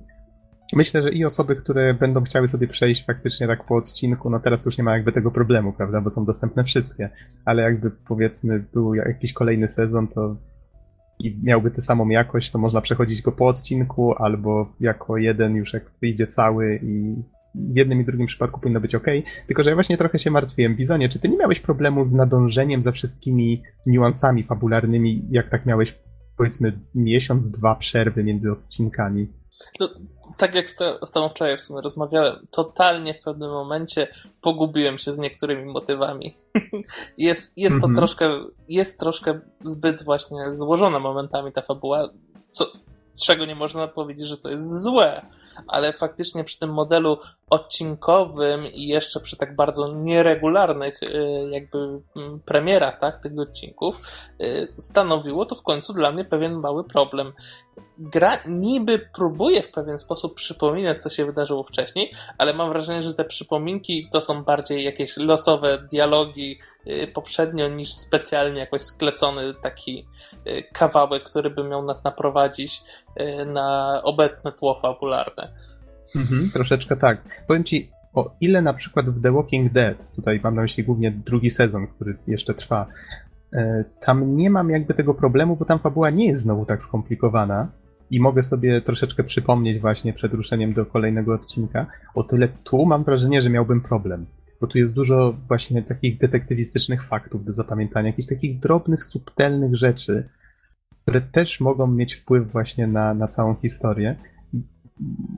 myślę, że i osoby, które będą chciały sobie przejść faktycznie tak po odcinku, no teraz już nie ma jakby tego problemu, prawda, bo są dostępne wszystkie, ale jakby powiedzmy był jakiś kolejny sezon, to i miałby tę samą jakość, to można przechodzić go po odcinku, albo jako jeden już jak wyjdzie cały i w jednym i drugim przypadku powinno być ok. Tylko, że ja właśnie trochę się martwiłem. Bizonie, czy ty nie miałeś problemu z nadążeniem za wszystkimi niuansami fabularnymi, jak tak miałeś, powiedzmy, miesiąc, dwa przerwy między odcinkami? No, tak jak z, z tobą wczoraj w sumie rozmawiałem, totalnie w pewnym momencie pogubiłem się z niektórymi motywami. jest, jest to mm -hmm. troszkę, jest troszkę zbyt właśnie złożona momentami ta fabuła, co, czego nie można powiedzieć, że to jest złe, ale faktycznie przy tym modelu odcinkowym i jeszcze przy tak bardzo nieregularnych y, jakby mm, premierach tak, tych odcinków y, stanowiło to w końcu dla mnie pewien mały problem gra niby próbuje w pewien sposób przypominać, co się wydarzyło wcześniej, ale mam wrażenie, że te przypominki to są bardziej jakieś losowe dialogi y, poprzednio niż specjalnie jakoś sklecony taki y, kawałek, który by miał nas naprowadzić y, na obecne tło fabularne. Mhm, troszeczkę tak. Powiem ci, o ile na przykład w The Walking Dead, tutaj mam na myśli głównie drugi sezon, który jeszcze trwa, tam nie mam jakby tego problemu, bo tam fabuła nie jest znowu tak skomplikowana i mogę sobie troszeczkę przypomnieć właśnie przed ruszeniem do kolejnego odcinka. O tyle tu mam wrażenie, że miałbym problem. Bo tu jest dużo właśnie takich detektywistycznych faktów do zapamiętania, jakichś takich drobnych, subtelnych rzeczy. które też mogą mieć wpływ właśnie na, na całą historię,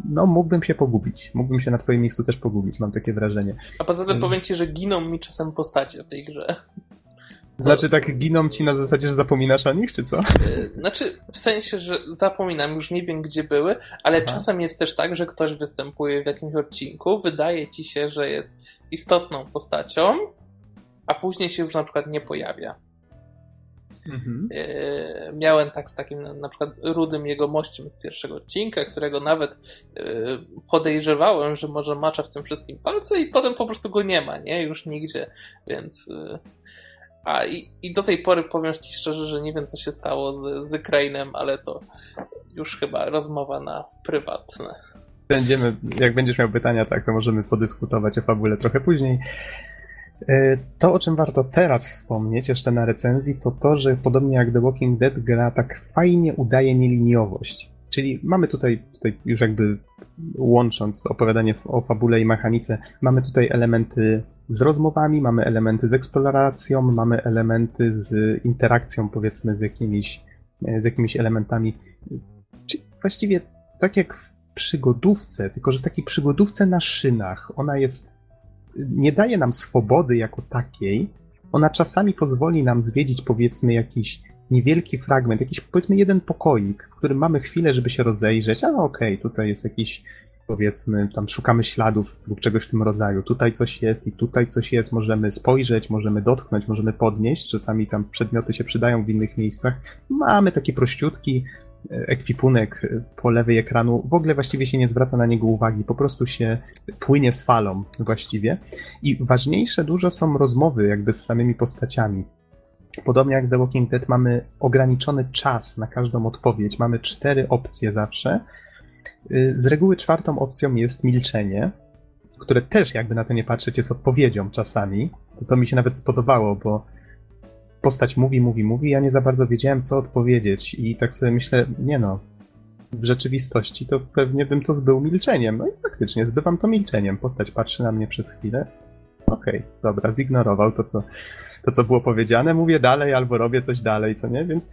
no mógłbym się pogubić. Mógłbym się na twoim miejscu też pogubić, mam takie wrażenie. A poza tym powiem ci, że giną mi czasem postacie w tej grze. Znaczy tak giną ci na zasadzie, że zapominasz o nich, czy co? Znaczy w sensie, że zapominam, już nie wiem gdzie były, ale Aha. czasem jest też tak, że ktoś występuje w jakimś odcinku, wydaje ci się, że jest istotną postacią, a później się już na przykład nie pojawia. Mhm. E, miałem tak z takim na przykład rudym jego mościem z pierwszego odcinka, którego nawet e, podejrzewałem, że może macza w tym wszystkim palce i potem po prostu go nie ma, nie? Już nigdzie, więc... A i, i do tej pory powiem Ci szczerze, że nie wiem co się stało z, z Krainem, ale to już chyba rozmowa na prywatne. Będziemy, jak będziesz miał pytania, tak, to możemy podyskutować o fabule trochę później. E, to, o czym warto teraz wspomnieć, jeszcze na recenzji, to to, że podobnie jak The Walking Dead, gra tak fajnie udaje nieliniowość. Czyli mamy tutaj, tutaj już jakby łącząc opowiadanie o fabule i mechanice, mamy tutaj elementy z rozmowami, mamy elementy z eksploracją, mamy elementy z interakcją, powiedzmy, z jakimiś, e, z jakimiś elementami. Właściwie tak jak w przygodówce, tylko że takiej przygodówce na szynach. Ona jest nie daje nam swobody jako takiej. Ona czasami pozwoli nam zwiedzić, powiedzmy, jakiś niewielki fragment, jakiś powiedzmy jeden pokoik, w którym mamy chwilę, żeby się rozejrzeć, ale okej, okay, tutaj jest jakiś powiedzmy, tam szukamy śladów lub czegoś w tym rodzaju. Tutaj coś jest i tutaj coś jest, możemy spojrzeć, możemy dotknąć, możemy podnieść. Czasami tam przedmioty się przydają w innych miejscach. Mamy taki prościutki, ekwipunek po lewej ekranu, w ogóle właściwie się nie zwraca na niego uwagi, po prostu się płynie z falą właściwie. I ważniejsze dużo są rozmowy jakby z samymi postaciami. Podobnie jak The Walking Dead mamy ograniczony czas na każdą odpowiedź, mamy cztery opcje zawsze. Z reguły czwartą opcją jest milczenie, które też jakby na to nie patrzeć jest odpowiedzią czasami. To, to mi się nawet spodobało, bo postać mówi, mówi, mówi, ja nie za bardzo wiedziałem, co odpowiedzieć i tak sobie myślę, nie no, w rzeczywistości to pewnie bym to zbył milczeniem. No i faktycznie, zbywam to milczeniem. Postać patrzy na mnie przez chwilę. Okej, okay, dobra, zignorował to co, to, co było powiedziane, mówię dalej albo robię coś dalej, co nie? Więc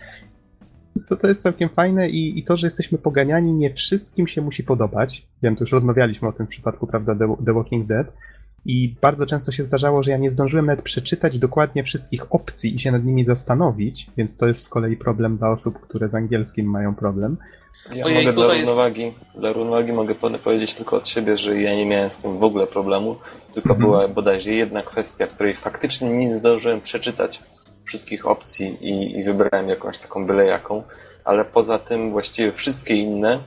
to, to jest całkiem fajne i, i to, że jesteśmy poganiani, nie wszystkim się musi podobać. Wiem, to już rozmawialiśmy o tym w przypadku, prawda, The, The Walking Dead i bardzo często się zdarzało, że ja nie zdążyłem nawet przeczytać dokładnie wszystkich opcji i się nad nimi zastanowić, więc to jest z kolei problem dla osób, które z angielskim mają problem. Ja Ojej, mogę dla równowagi, jest... dla równowagi mogę powiedzieć tylko od siebie, że ja nie miałem z tym w ogóle problemu, tylko mhm. była bodajże jedna kwestia, której faktycznie nie zdążyłem przeczytać wszystkich opcji i, i wybrałem jakąś taką byle jaką, ale poza tym właściwie wszystkie inne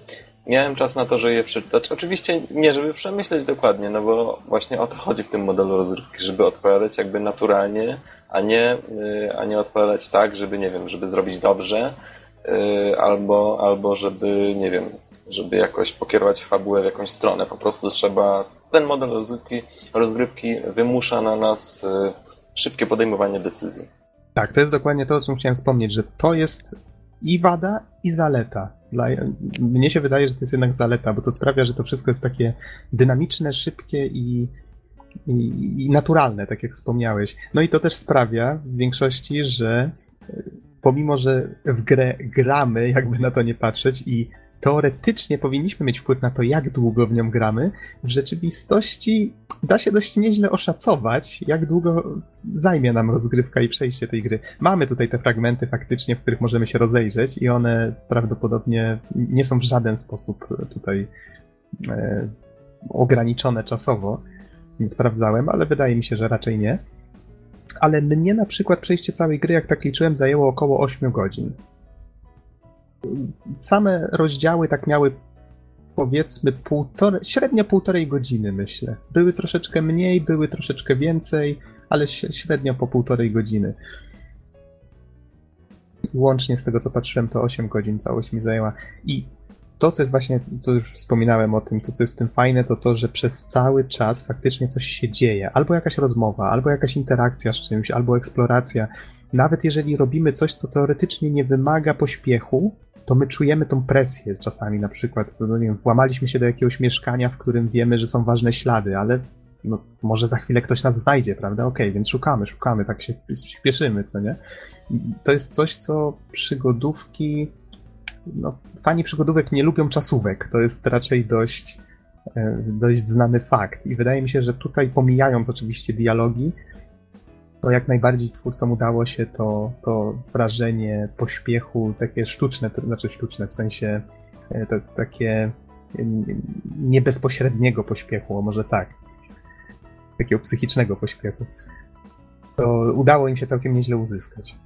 miałem czas na to, żeby je przeczytać. Oczywiście nie, żeby przemyśleć dokładnie, no bo właśnie o to chodzi w tym modelu rozrywki, żeby odpowiadać jakby naturalnie, a nie, y, a nie odpowiadać tak, żeby, nie wiem, żeby zrobić dobrze, y, albo, albo żeby, nie wiem, żeby jakoś pokierować fabułę w jakąś stronę. Po prostu trzeba, ten model rozrywki, rozgrywki wymusza na nas y, szybkie podejmowanie decyzji. Tak, to jest dokładnie to, o czym chciałem wspomnieć, że to jest i wada, i zaleta. Dla, mnie się wydaje, że to jest jednak zaleta, bo to sprawia, że to wszystko jest takie dynamiczne, szybkie i, i, i naturalne, tak jak wspomniałeś. No i to też sprawia w większości, że pomimo, że w grę gramy, jakby na to nie patrzeć, i teoretycznie powinniśmy mieć wpływ na to, jak długo w nią gramy, w rzeczywistości da się dość nieźle oszacować, jak długo zajmie nam rozgrywka i przejście tej gry. Mamy tutaj te fragmenty faktycznie, w których możemy się rozejrzeć i one prawdopodobnie nie są w żaden sposób tutaj e, ograniczone czasowo. Nie sprawdzałem, ale wydaje mi się, że raczej nie. Ale mnie na przykład przejście całej gry, jak tak liczyłem, zajęło około 8 godzin same rozdziały tak miały powiedzmy półtore, średnio półtorej godziny, myślę. Były troszeczkę mniej, były troszeczkę więcej, ale średnio po półtorej godziny. Łącznie z tego, co patrzyłem, to 8 godzin całość mi zajęła. I to, co jest właśnie, to już wspominałem o tym, to, co jest w tym fajne, to to, że przez cały czas faktycznie coś się dzieje. Albo jakaś rozmowa, albo jakaś interakcja z czymś, albo eksploracja. Nawet jeżeli robimy coś, co teoretycznie nie wymaga pośpiechu, to my czujemy tą presję czasami, na przykład, no nie wiem, włamaliśmy się do jakiegoś mieszkania, w którym wiemy, że są ważne ślady, ale no, może za chwilę ktoś nas znajdzie, prawda? Okej, okay, więc szukamy, szukamy, tak się śpieszymy, co nie? To jest coś, co przygodówki, no, fani przygodówek nie lubią czasówek, to jest raczej dość, e, dość znany fakt i wydaje mi się, że tutaj pomijając oczywiście dialogi, to jak najbardziej twórcom udało się to, to wrażenie pośpiechu, takie sztuczne, znaczy sztuczne w sensie e, to, takie nie bezpośredniego pośpiechu, może tak, takiego psychicznego pośpiechu, to udało im się całkiem nieźle uzyskać.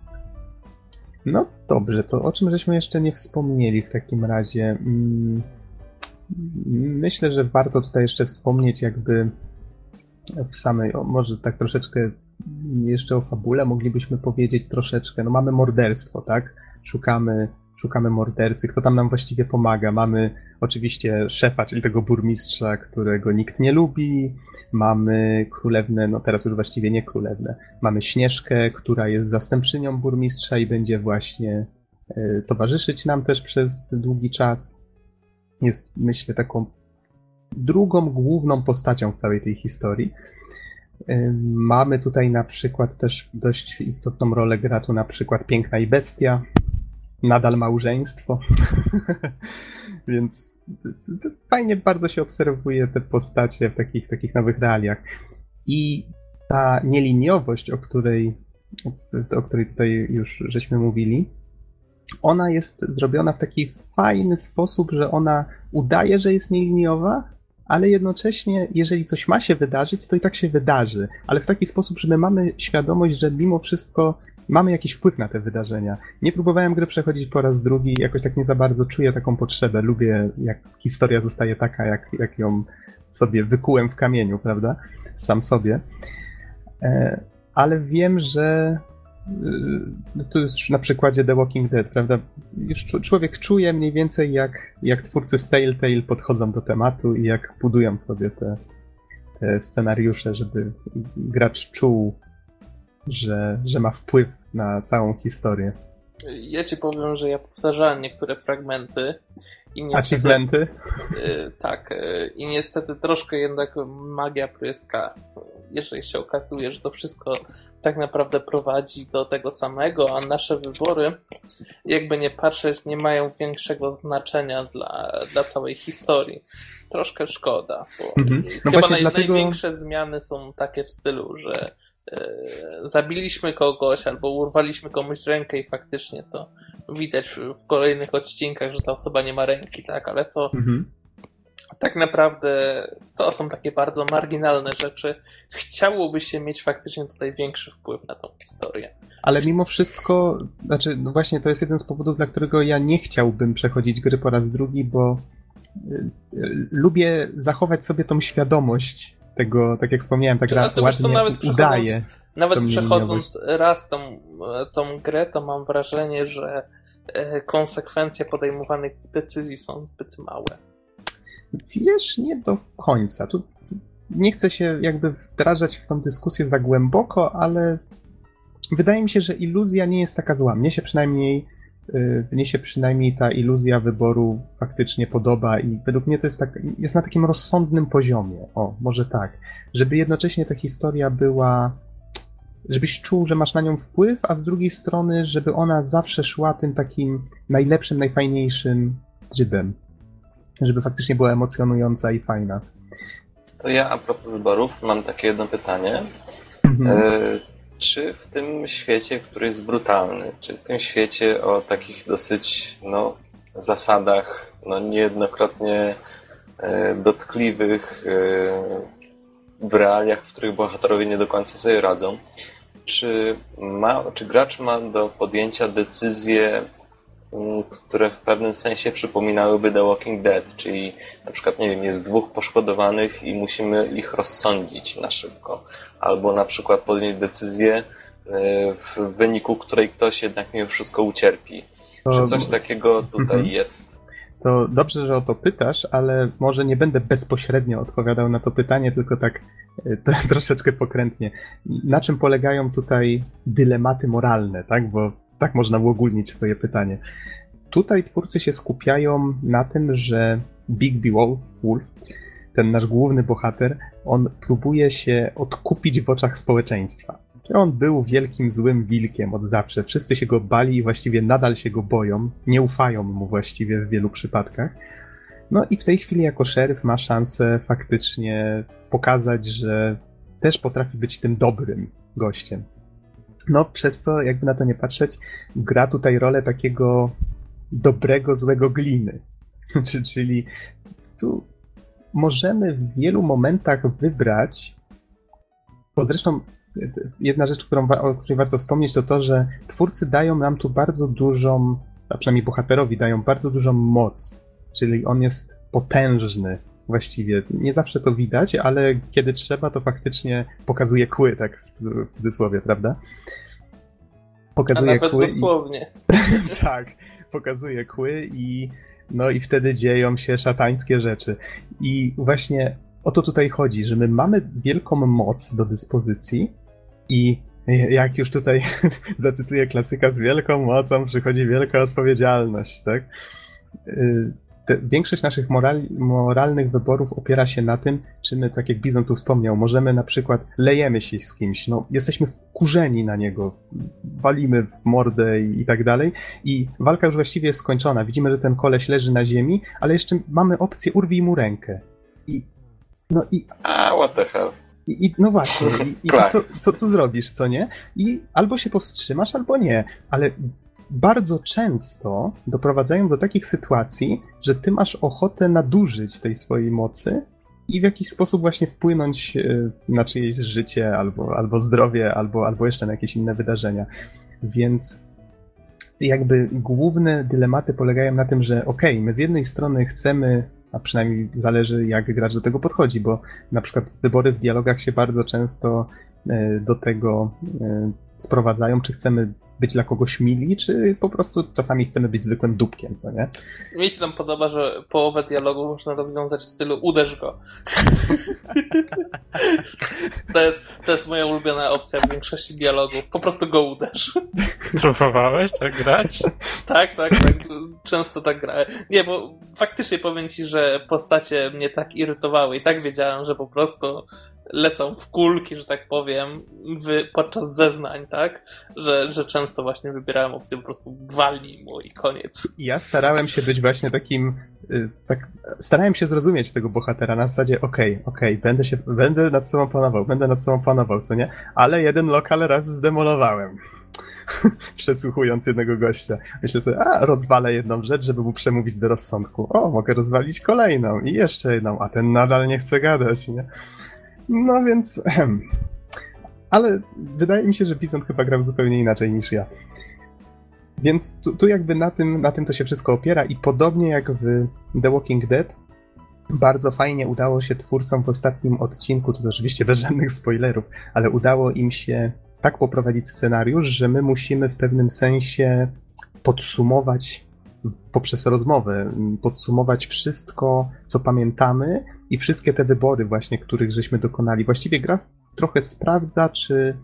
No dobrze, to o czym żeśmy jeszcze nie wspomnieli w takim razie? Mm, myślę, że warto tutaj jeszcze wspomnieć jakby w samej, o, może tak troszeczkę jeszcze o fabule moglibyśmy powiedzieć troszeczkę. No mamy morderstwo, tak? Szukamy, szukamy mordercy. Kto tam nam właściwie pomaga? Mamy oczywiście szefa, czyli tego burmistrza, którego nikt nie lubi. Mamy królewnę, no teraz już właściwie nie królewnę. Mamy Śnieżkę, która jest zastępczynią burmistrza i będzie właśnie y, towarzyszyć nam też przez długi czas. Jest, myślę, taką drugą główną postacią w całej tej historii. Mamy tutaj na przykład też dość istotną rolę gra tu na przykład Piękna i Bestia, nadal małżeństwo, więc fajnie bardzo się obserwuje te postacie w takich, takich nowych realiach. I ta nieliniowość, o której, o której tutaj już żeśmy mówili, ona jest zrobiona w taki fajny sposób, że ona udaje, że jest nieliniowa, ale jednocześnie, jeżeli coś ma się wydarzyć, to i tak się wydarzy, ale w taki sposób, że my mamy świadomość, że mimo wszystko mamy jakiś wpływ na te wydarzenia. Nie próbowałem gry przechodzić po raz drugi, jakoś tak nie za bardzo czuję taką potrzebę. Lubię, jak historia zostaje taka, jak, jak ją sobie wykułem w kamieniu, prawda? Sam sobie. E, ale wiem, że to już na przykładzie The Walking Dead, prawda? Już człowiek czuje mniej więcej, jak, jak twórcy z Telltale podchodzą do tematu i jak budują sobie te, te scenariusze, żeby gracz czuł, że, że ma wpływ na całą historię. Ja ci powiem, że ja powtarzałem niektóre fragmenty i niestety... Achievementy? Yy, tak. Yy, I niestety troszkę jednak magia pryska jeżeli się okazuje, że to wszystko tak naprawdę prowadzi do tego samego, a nasze wybory, jakby nie patrzeć, nie mają większego znaczenia dla, dla całej historii. Troszkę szkoda, bo mhm. no chyba naj, dlatego... największe zmiany są takie w stylu, że e, zabiliśmy kogoś albo urwaliśmy komuś rękę i faktycznie to widać w, w kolejnych odcinkach, że ta osoba nie ma ręki, tak, ale to mhm tak naprawdę to są takie bardzo marginalne rzeczy. Chciałoby się mieć faktycznie tutaj większy wpływ na tą historię. Ale mimo wszystko, znaczy, no właśnie to jest jeden z powodów, dla którego ja nie chciałbym przechodzić gry po raz drugi, bo y, y, lubię zachować sobie tą świadomość tego, tak jak wspomniałem, tak gra ładnie nawet udaje. Nawet przechodząc raz tą, tą grę, to mam wrażenie, że e, konsekwencje podejmowanych decyzji są zbyt małe. Wiesz, nie do końca. Tu nie chcę się jakby wdrażać w tą dyskusję za głęboko, ale wydaje mi się, że iluzja nie jest taka zła. Mnie się przynajmniej y, mnie się przynajmniej ta iluzja wyboru faktycznie podoba i według mnie to jest, tak, jest na takim rozsądnym poziomie. O, może tak. Żeby jednocześnie ta historia była, żebyś czuł, że masz na nią wpływ, a z drugiej strony, żeby ona zawsze szła tym takim najlepszym, najfajniejszym trybem żeby faktycznie była emocjonująca i fajna. To ja a propos wyborów mam takie jedno pytanie. Mhm. E, czy w tym świecie, który jest brutalny, czy w tym świecie o takich dosyć no, zasadach no, niejednokrotnie e, dotkliwych e, w realiach, w których bohaterowie nie do końca sobie radzą, czy, ma, czy gracz ma do podjęcia decyzję które w pewnym sensie przypominałyby The Walking Dead, czyli na przykład, nie wiem, jest dwóch poszkodowanych i musimy ich rozsądzić na szybko, albo na przykład podjąć decyzję, e, w wyniku której ktoś jednak mimo wszystko ucierpi. Czy coś takiego tutaj mhm. jest? To dobrze, że o to pytasz, ale może nie będę bezpośrednio odpowiadał na to pytanie, tylko tak e, troszeczkę pokrętnie. Na czym polegają tutaj dylematy moralne, tak? Bo tak można uogólnić swoje pytanie. Tutaj twórcy się skupiają na tym, że Bigby Wolf, ten nasz główny bohater, on próbuje się odkupić w oczach społeczeństwa. On był wielkim złym wilkiem od zawsze. Wszyscy się go bali i właściwie nadal się go boją. Nie ufają mu właściwie w wielu przypadkach. No i w tej chwili jako szeryf ma szansę faktycznie pokazać, że też potrafi być tym dobrym gościem. No, przez co, jakby na to nie patrzeć, gra tutaj rolę takiego dobrego, złego gliny. Czyli tu możemy w wielu momentach wybrać, bo zresztą jedna rzecz, którą, o której warto wspomnieć, to to, że twórcy dają nam tu bardzo dużą, a przynajmniej bohaterowi dają bardzo dużą moc. Czyli on jest potężny właściwie. Nie zawsze to widać, ale kiedy trzeba, to faktycznie pokazuje kły, tak w cudzysłowie, prawda? Pokazuje a nawet kły dosłownie. I... tak, pokazuje kły i no i wtedy dzieją się szatańskie rzeczy. I właśnie o to tutaj chodzi, że my mamy wielką moc do dyspozycji i jak już tutaj zacytuję klasyka, z wielką mocą przychodzi wielka odpowiedzialność, tak? Te, większość naszych moral, moralnych wyborów opiera się na tym, czy my, tak jak Bizon tu wspomniał, możemy na przykład lejemy się z kimś, no, jesteśmy wkurzeni na niego, walimy w mordę i, i tak dalej i walka już właściwie jest skończona. Widzimy, że ten koleś leży na ziemi, ale jeszcze mamy opcję urwij mu rękę. I no i... A, what the hell. I, i, no właśnie, i, i co, co, co zrobisz, co nie? I albo się powstrzymasz, albo nie, ale bardzo często doprowadzają do takich sytuacji, że ty masz ochotę nadużyć tej swojej mocy i w jakiś sposób właśnie wpłynąć e, na czyjeś życie, albo, albo zdrowie, albo, albo jeszcze na jakieś inne wydarzenia. Więc jakby główne dylematy polegają na tym, że okej, okay, my z jednej strony chcemy, a przynajmniej zależy jak gracz do tego podchodzi, bo na przykład wybory w dialogach się bardzo często e, do tego e, sprowadzają, czy chcemy być dla kogoś mili, czy po prostu czasami chcemy być zwykłym dupkiem, co nie? Mi się tam podoba, że połowę dialogu można rozwiązać w stylu uderz go. to, jest, to jest moja ulubiona opcja w większości dialogów. Po prostu go uderz. Próbowałeś tak grać? tak, tak, tak. Często tak grałem. Nie, bo faktycznie powiem ci, że postacie mnie tak irytowały i tak wiedziałem, że po prostu lecą w kulki, że tak powiem, w, podczas zeznań, tak? Że, że często właśnie wybierałem opcję po prostu walnij mu i koniec. Ja starałem się być właśnie takim, y, tak, starałem się zrozumieć tego bohatera na zasadzie, okej, okay, okej, okay, będę się, będę nad sobą panował, będę nad sobą panował, co nie? Ale jeden lokal raz zdemolowałem. Przesłuchując jednego gościa. Myślę sobie, a rozwalę jedną rzecz, żeby mu przemówić do rozsądku. O, mogę rozwalić kolejną i jeszcze jedną, a ten nadal nie chce gadać, nie? No więc. Ale wydaje mi się, że Bizon chyba grał zupełnie inaczej niż ja. Więc tu, tu, jakby na tym, na tym to się wszystko opiera i podobnie jak w The Walking Dead, bardzo fajnie udało się twórcom w ostatnim odcinku, to oczywiście bez żadnych spoilerów, ale udało im się tak poprowadzić scenariusz, że my musimy w pewnym sensie podsumować poprzez rozmowę, podsumować wszystko, co pamiętamy i wszystkie te wybory właśnie, których żeśmy dokonali. Właściwie gra trochę sprawdza, czy,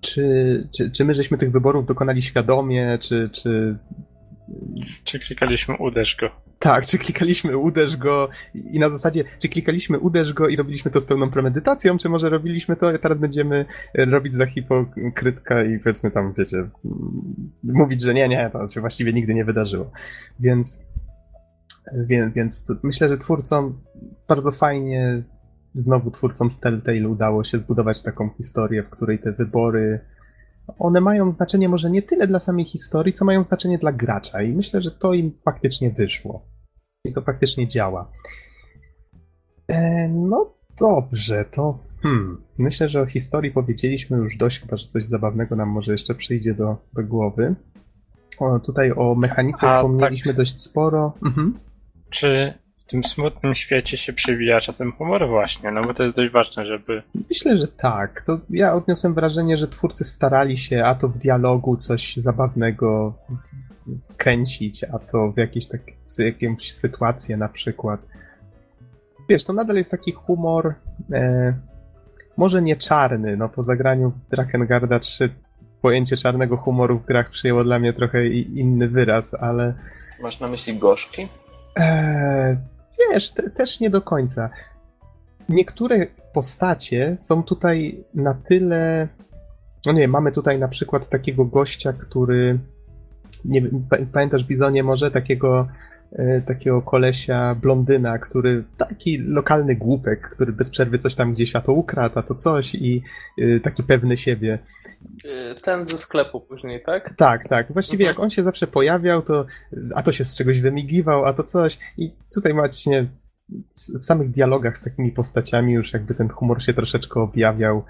czy, czy, czy my żeśmy tych wyborów dokonali świadomie, czy, czy... Czy klikaliśmy uderz go. Tak, czy klikaliśmy uderz go i na zasadzie, czy klikaliśmy uderz go i robiliśmy to z pełną premedytacją, czy może robiliśmy to, a teraz będziemy robić za hipokrytka i powiedzmy tam, wiecie, mówić, że nie, nie, to się właściwie nigdy nie wydarzyło. Więc więc, więc myślę, że twórcom bardzo fajnie, znowu twórcom z Telltale udało się zbudować taką historię, w której te wybory, one mają znaczenie może nie tyle dla samej historii, co mają znaczenie dla gracza i myślę, że to im faktycznie wyszło. I to faktycznie działa. E, no dobrze, to hmm, myślę, że o historii powiedzieliśmy już dość, chyba że coś zabawnego nam może jeszcze przyjdzie do, do głowy. O, tutaj o mechanice A, wspomnieliśmy tak. dość sporo. Mhm. Czy w tym smutnym świecie się przewija czasem humor właśnie, no bo to jest dość ważne, żeby... Myślę, że tak. To ja odniosłem wrażenie, że twórcy starali się a to w dialogu coś zabawnego kręcić, a to w jakiejś tak, w jakąś sytuację na przykład. Wiesz, to nadal jest taki humor e, może nie czarny, no po zagraniu Drakengard 3 pojęcie czarnego humoru w grach przyjęło dla mnie trochę inny wyraz, ale... Masz na myśli gorzki? Eee, wiesz, te, też nie do końca. Niektóre postacie są tutaj na tyle. No nie, mamy tutaj na przykład takiego gościa, który. Nie pamiętasz Bizonie może takiego takiego kolesia, blondyna, który taki lokalny głupek, który bez przerwy coś tam gdzieś a to ukradł, a to coś i y, taki pewny siebie. E, ten ze sklepu później, tak? Tak, tak. Właściwie jak on się zawsze pojawiał, to a to się z czegoś wymigiwał, a to coś. I tutaj macie w samych dialogach z takimi postaciami już jakby ten humor się troszeczkę objawiał.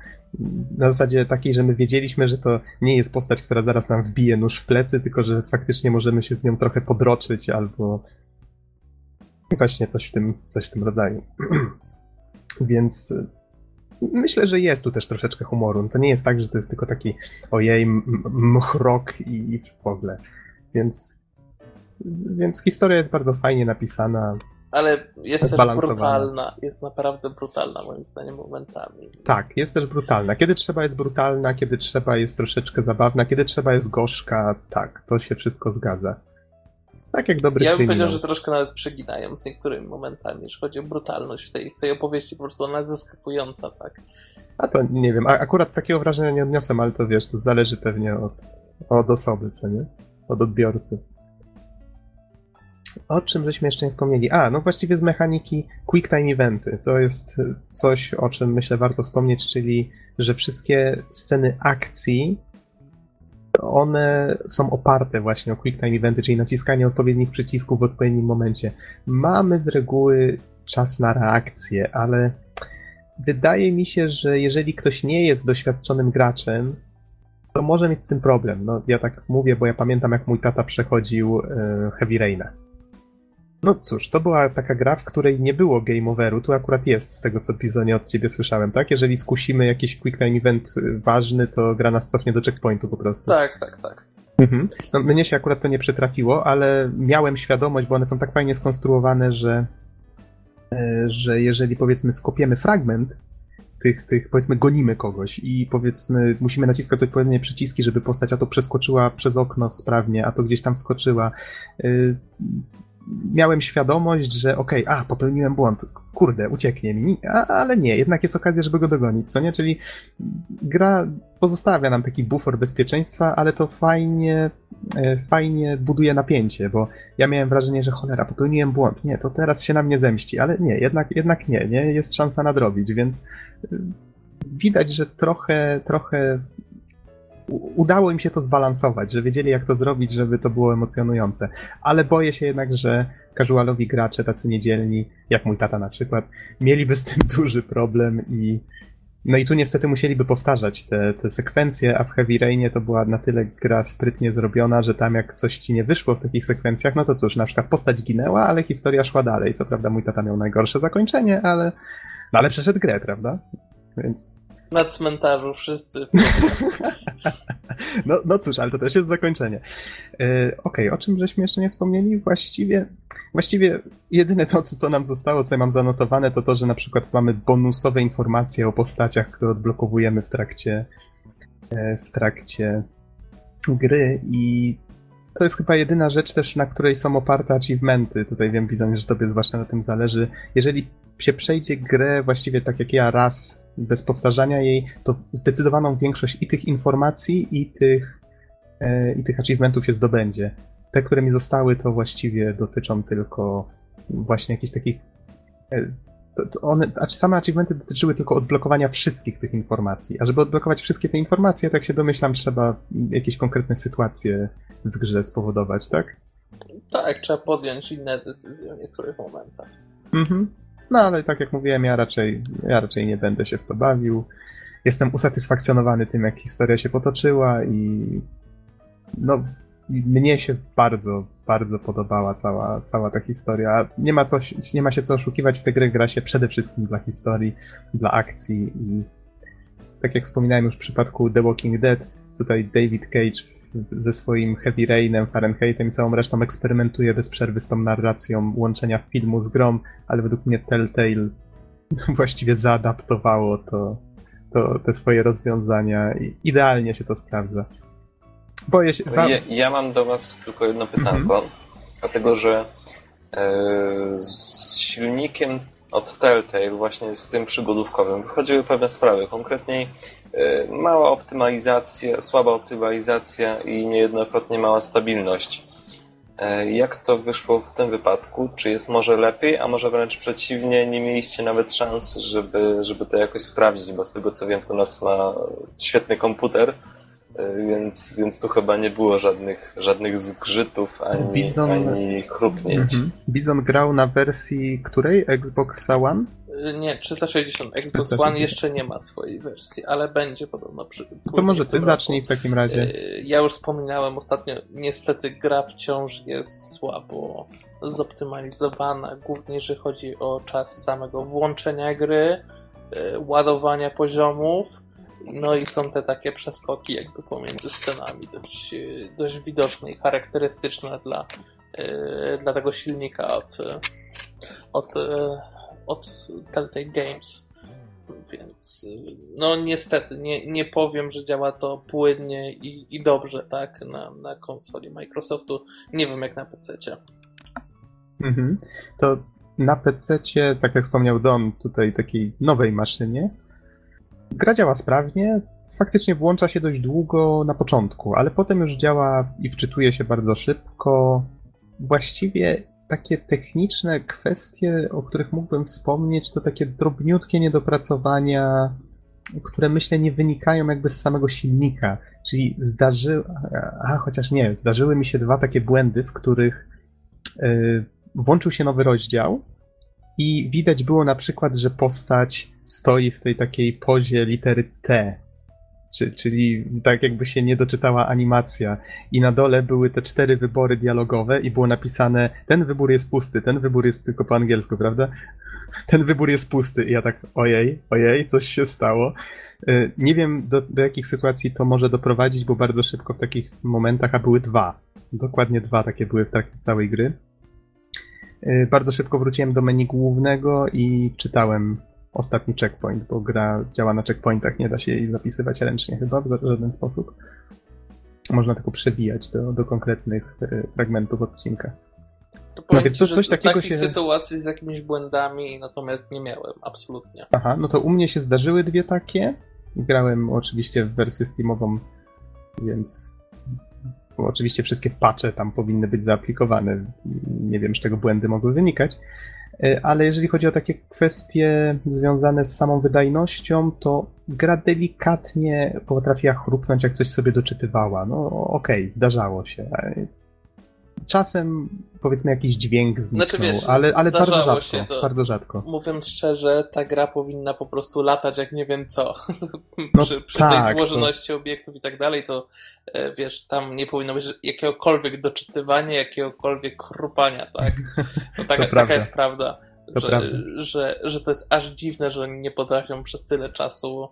Na zasadzie takiej, że my wiedzieliśmy, że to nie jest postać, która zaraz nam wbije nóż w plecy, tylko że faktycznie możemy się z nią trochę podroczyć albo właśnie coś w tym, coś w tym rodzaju. Więc myślę, że jest tu też troszeczkę humoru. To nie jest tak, że to jest tylko taki ojej, mchrok i, i w ogóle. Więc, więc historia jest bardzo fajnie napisana ale jest też brutalna. Jest naprawdę brutalna moim zdaniem momentami. Tak, jest też brutalna. Kiedy trzeba jest brutalna, kiedy trzeba jest troszeczkę zabawna, kiedy trzeba jest gorzka, tak, to się wszystko zgadza. Tak jak dobry Ja bym kryminał. powiedział, że troszkę nawet przeginają z niektórymi momentami, jeśli chodzi o brutalność w tej, w tej opowieści, po prostu ona jest zaskakująca, tak. A to nie wiem, a, akurat takiego wrażenia nie odniosłem, ale to wiesz, to zależy pewnie od, od osoby, co nie? Od odbiorcy. O czym żeśmy jeszcze nie wspomnieli? A, no właściwie z mechaniki Quick Time Eventy. To jest coś, o czym myślę warto wspomnieć, czyli że wszystkie sceny akcji one są oparte właśnie o Quick Time Eventy, czyli naciskanie odpowiednich przycisków w odpowiednim momencie. Mamy z reguły czas na reakcję, ale wydaje mi się, że jeżeli ktoś nie jest doświadczonym graczem, to może mieć z tym problem. No, ja tak mówię, bo ja pamiętam, jak mój tata przechodził e, Heavy Raina. No cóż, to była taka gra, w której nie było game overu, tu akurat jest, z tego co Bizonie od ciebie słyszałem, tak? Jeżeli skusimy jakiś quick time event y, ważny, to gra nas cofnie do checkpointu po prostu. Tak, tak, tak. Mhm. No, mnie się akurat to nie przytrafiło, ale miałem świadomość, bo one są tak fajnie skonstruowane, że, e, że jeżeli powiedzmy skopiemy fragment, tych, tych, powiedzmy, gonimy kogoś i powiedzmy, musimy naciskać odpowiednie przyciski, żeby postać a to przeskoczyła przez okno sprawnie, a to gdzieś tam wskoczyła. Miałem świadomość, że okej, okay, a, popełniłem błąd, kurde, ucieknie mi, a, ale nie, jednak jest okazja, żeby go dogonić, co nie? Czyli gra pozostawia nam taki bufor bezpieczeństwa, ale to fajnie, e, fajnie buduje napięcie, bo ja miałem wrażenie, że cholera, popełniłem błąd, nie, to teraz się na mnie zemści, ale nie, jednak, jednak nie, nie, jest szansa nadrobić, więc e, widać, że trochę, trochę udało im się to zbalansować, że wiedzieli jak to zrobić, żeby to było emocjonujące. Ale boję się jednak, że casualowi gracze, tacy niedzielni, jak mój tata na przykład, mieliby z tym duży problem i no i tu niestety musieliby powtarzać te, te sekwencje, a w Heavy Rainie to była na tyle gra sprytnie zrobiona, że tam jak coś ci nie wyszło w takich sekwencjach, no to cóż, na przykład postać ginęła, ale historia szła dalej. Co prawda mój tata miał najgorsze zakończenie, ale, no ale przeszedł grę, prawda? Więc na cmentarzu wszyscy. no, no cóż, ale to też jest zakończenie. Yy, Okej, okay, o czym żeśmy jeszcze nie wspomnieli? Właściwie, właściwie jedyne to, co nam zostało, co ja mam zanotowane, to to, że na przykład mamy bonusowe informacje o postaciach, które odblokowujemy w trakcie, yy, w trakcie gry i to jest chyba jedyna rzecz też, na której są oparte achievementy. Tutaj wiem, Bizon, że tobie zwłaszcza na tym zależy. Jeżeli się przejdzie grę właściwie tak jak ja raz bez powtarzania jej, to zdecydowaną większość i tych informacji, i tych, e, i tych achievementów się zdobędzie. Te, które mi zostały, to właściwie dotyczą tylko właśnie jakichś takich. E, to, to one, a same achievementy dotyczyły tylko odblokowania wszystkich tych informacji. A żeby odblokować wszystkie te informacje, tak się domyślam, trzeba jakieś konkretne sytuacje w grze spowodować, tak? Tak, trzeba podjąć inne decyzje w niektórych momentach. Mhm. No ale tak jak mówiłem, ja raczej, ja raczej nie będę się w to bawił. Jestem usatysfakcjonowany tym, jak historia się potoczyła i no, mnie się bardzo, bardzo podobała cała, cała ta historia. Nie ma, nie ma się co oszukiwać, w tę grę gra się przede wszystkim dla historii, dla akcji i tak jak wspominałem już w przypadku The Walking Dead, tutaj David Cage ze swoim Heavy Rainem, Fahrenheitem i całą resztą eksperymentuje bez przerwy z tą narracją łączenia filmu z grom, ale według mnie Telltale właściwie zaadaptowało to, to te swoje rozwiązania i idealnie się to sprawdza. Boję się... Ja, ja mam do was tylko jedno pytanko, mhm. dlatego że e, z silnikiem od Telltale właśnie z tym przygodówkowym wychodziły pewne sprawy. Konkretniej y, mała optymalizacja, słaba optymalizacja i niejednokrotnie mała stabilność. E, jak to wyszło w tym wypadku? Czy jest może lepiej, a może wręcz przeciwnie, nie mieliście nawet szans, żeby, żeby to jakoś sprawdzić, bo z tego co wiem, to Nox ma świetny komputer, więc, więc tu chyba nie było żadnych, żadnych zgrzytów ani, Bizon... ani chrupnięć. Mhm. Bizon grał na wersji której? Xbox One? Nie, 360. Xbox 360. One jeszcze nie ma swojej wersji, ale będzie podobno przy. To może ty zacznij w takim razie. E, ja już wspominałem ostatnio, niestety gra wciąż jest słabo zoptymalizowana, głównie jeżeli chodzi o czas samego włączenia gry, ładowania poziomów. No i są te takie przeskoki jakby pomiędzy scenami dość, dość widoczne i charakterystyczne dla, e, dla tego silnika od, od od Telltale Games. Więc no niestety nie, nie powiem, że działa to płynnie i, i dobrze, tak, na, na konsoli Microsoftu. Nie wiem jak na PC. Mhm. To na PC, tak jak wspomniał Don, tutaj takiej nowej maszynie, gra działa sprawnie. Faktycznie włącza się dość długo na początku, ale potem już działa i wczytuje się bardzo szybko. Właściwie takie techniczne kwestie, o których mógłbym wspomnieć, to takie drobniutkie niedopracowania, które myślę nie wynikają jakby z samego silnika. Czyli zdarzyły, a chociaż nie, zdarzyły mi się dwa takie błędy, w których yy, włączył się nowy rozdział i widać było na przykład, że postać stoi w tej takiej pozie litery T czyli tak jakby się nie doczytała animacja i na dole były te cztery wybory dialogowe i było napisane ten wybór jest pusty, ten wybór jest tylko po angielsku, prawda? Ten wybór jest pusty i ja tak ojej, ojej, coś się stało. Y, nie wiem do, do jakich sytuacji to może doprowadzić, bo bardzo szybko w takich momentach, a były dwa, dokładnie dwa takie były w trakcie całej gry. Y, bardzo szybko wróciłem do menu głównego i czytałem ostatni checkpoint, bo gra działa na checkpointach, nie da się jej zapisywać ręcznie chyba w żaden sposób. Można tylko przebijać do, do konkretnych e, fragmentów odcinka. To no więc coś, coś takiego się... sytuacji z jakimiś błędami natomiast nie miałem, absolutnie. Aha, no to u mnie się zdarzyły dwie takie. Grałem oczywiście w wersję Steamową, więc oczywiście wszystkie patche tam powinny być zaaplikowane. Nie wiem, z czego błędy mogły wynikać. E, ale jeżeli chodzi o takie kwestie związane z samą wydajnością, to gra delikatnie potrafiła chrupnąć, jak coś sobie doczytywała. No okej, okay, zdarzało się. Czasem powiedzmy jakiś dźwięk zniknął, znaczy, wiesz, ale, ale bardzo rzadko. Się to, bardzo rzadko. Mówiąc szczerze, ta gra powinna po prostu latać jak nie wiem co. No, przy, przy tak, tej złożoności to... obiektów i tak dalej, to e, wiesz, tam nie powinno być jakiegokolwiek doczytywania, jakiegokolwiek chrupania, tak? No, taka, taka jest prawda. Że, że, że to jest aż dziwne, że nie potrafią przez tyle czasu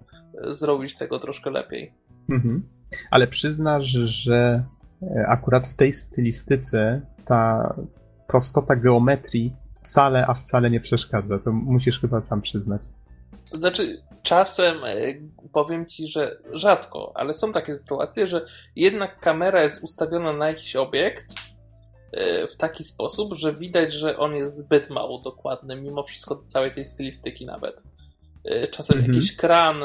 e, zrobić tego troszkę lepiej. Mhm. Ale przyznasz, że akurat w tej stylistyce ta prostota geometrii wcale, a wcale nie przeszkadza. To musisz chyba sam przyznać. To znaczy, czasem e, powiem ci, że rzadko, ale są takie sytuacje, że jednak kamera jest ustawiona na jakiś obiekt e, w taki sposób, że widać, że on jest zbyt mało dokładny, mimo wszystko całej tej stylistyki nawet. E, czasem mhm. jakiś kran,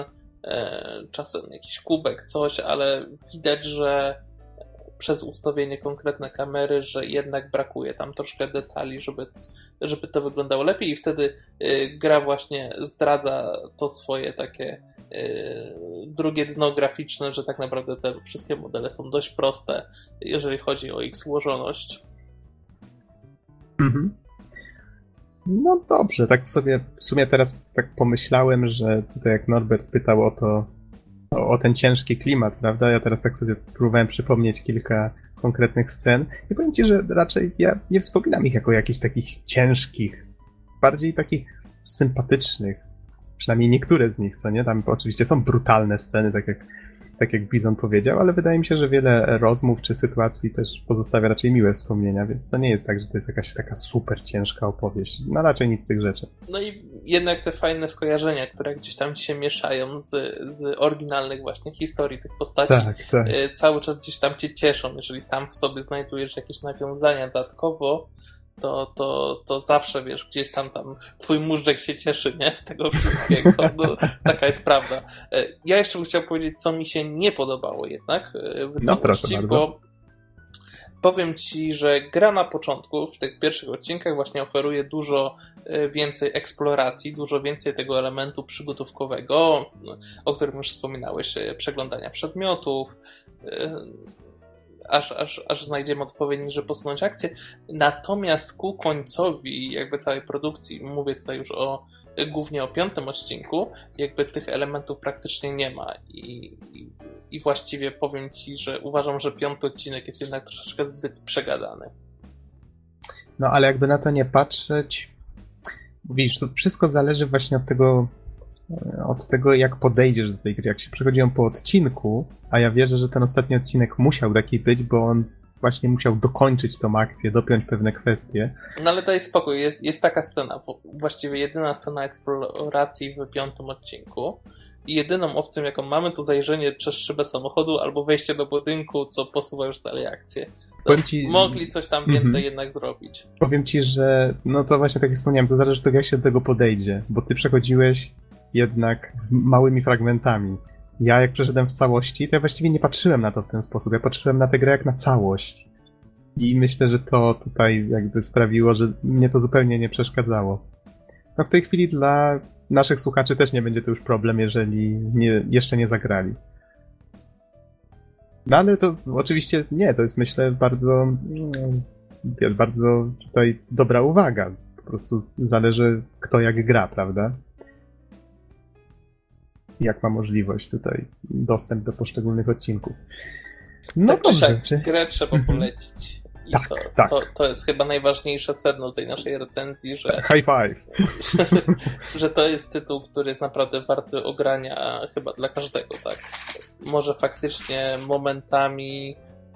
czasem jakiś kubek, coś, ale widać, że przez ustawienie konkretne kamery, że jednak brakuje tam troszkę detali, żeby, żeby to wyglądało lepiej i wtedy y, gra właśnie zdradza to swoje takie y, drugie dno graficzne, że tak naprawdę te wszystkie modele są dość proste, jeżeli chodzi o ich złożoność. Mhm. No dobrze, tak w sobie w sumie teraz tak pomyślałem, że tutaj jak Norbert pytał o to, o, o, ten ciężki klimat, prawda? Ja teraz tak sobie próbowałem przypomnieć kilka konkretnych scen i powiem ci, że raczej ja nie wspominam ich jako jakichś takich ciężkich, bardziej takich sympatycznych. Przynajmniej niektóre z nich, co nie? Tam oczywiście są brutalne sceny, tak jak tak jak Bizon powiedział, ale wydaje mi się, że wiele rozmów czy sytuacji też pozostawia raczej miłe wspomnienia, więc to nie jest tak, że to jest jakaś taka super ciężka opowieść. No raczej nic z tych rzeczy. No i jednak te fajne skojarzenia, które gdzieś tam się mieszają z, z oryginalnych właśnie historii tych postaci, tak, tak. Y, cały czas gdzieś tam cię cieszą, jeżeli sam w sobie znajdujesz jakieś nawiązania dodatkowo, to, to, to zawsze, wiesz, gdzieś tam tam twój móżdżek się cieszy, nie? Z tego wszystkiego. No, taka jest prawda. E, ja jeszcze bym chciał powiedzieć, co mi się nie podobało jednak e, w No, całości, bo powiem ci, że gra na początku, w tych pierwszych odcinkach właśnie oferuje dużo e, więcej eksploracji, dużo więcej tego elementu przygotówkowego, o którym już wspominałeś, przeglądania przedmiotów, aż, aż, aż znajdziemy odpowiedni, żeby posunąć akcję. Natomiast ku końcowi jakby całej produkcji, mówię tutaj już o głównie o piątym odcinku, jakby tych elementów praktycznie nie ma i, i, i właściwie powiem ci, że uważam, że piąty odcinek jest jednak troszeczkę zbyt przegadany. No ale jakby na to nie patrzeć, widzisz, to wszystko zależy właśnie od tego, od tego, jak podejdziesz do tej gry. Jak się przechodziłem po odcinku, a ja wierzę, że ten ostatni odcinek musiał taki być, bo on właśnie musiał dokończyć tą akcję, dopiąć pewne kwestie. No ale daj spokój, jest, jest taka scena, właściwie jedyna scena eksploracji w piątym odcinku. I jedyną opcją, jaką mamy, to zajrzenie przez szybę samochodu albo wejście do budynku, co posuwa już dalej akcję. Ci... Mogli coś tam więcej mm -hmm. jednak zrobić. Powiem ci, że no to właśnie tak jak wspomniałem, to zależy od tego, jak się do tego podejdzie, bo ty przechodziłeś jednak małymi fragmentami. Ja jak przeszedłem w całości, to ja właściwie nie patrzyłem na to w ten sposób. Ja patrzyłem na tę grę jak na całość. I myślę, że to tutaj jakby sprawiło, że mnie to zupełnie nie przeszkadzało. No w tej chwili dla naszych słuchaczy też nie będzie to już problem, jeżeli nie, jeszcze nie zagrali. No ale to oczywiście nie, to jest myślę bardzo, bardzo tutaj dobra uwaga. Po prostu zależy kto jak gra, prawda? Jak ma możliwość tutaj dostęp do poszczególnych odcinków. No tak, dobrze. Czy... Grę trzeba mhm. polecić. I tak, to, tak. To, to jest chyba najważniejsze sedno tej naszej recenzji, że. High five! Że, że to jest tytuł, który jest naprawdę warty ogrania chyba dla każdego, tak. Może faktycznie momentami,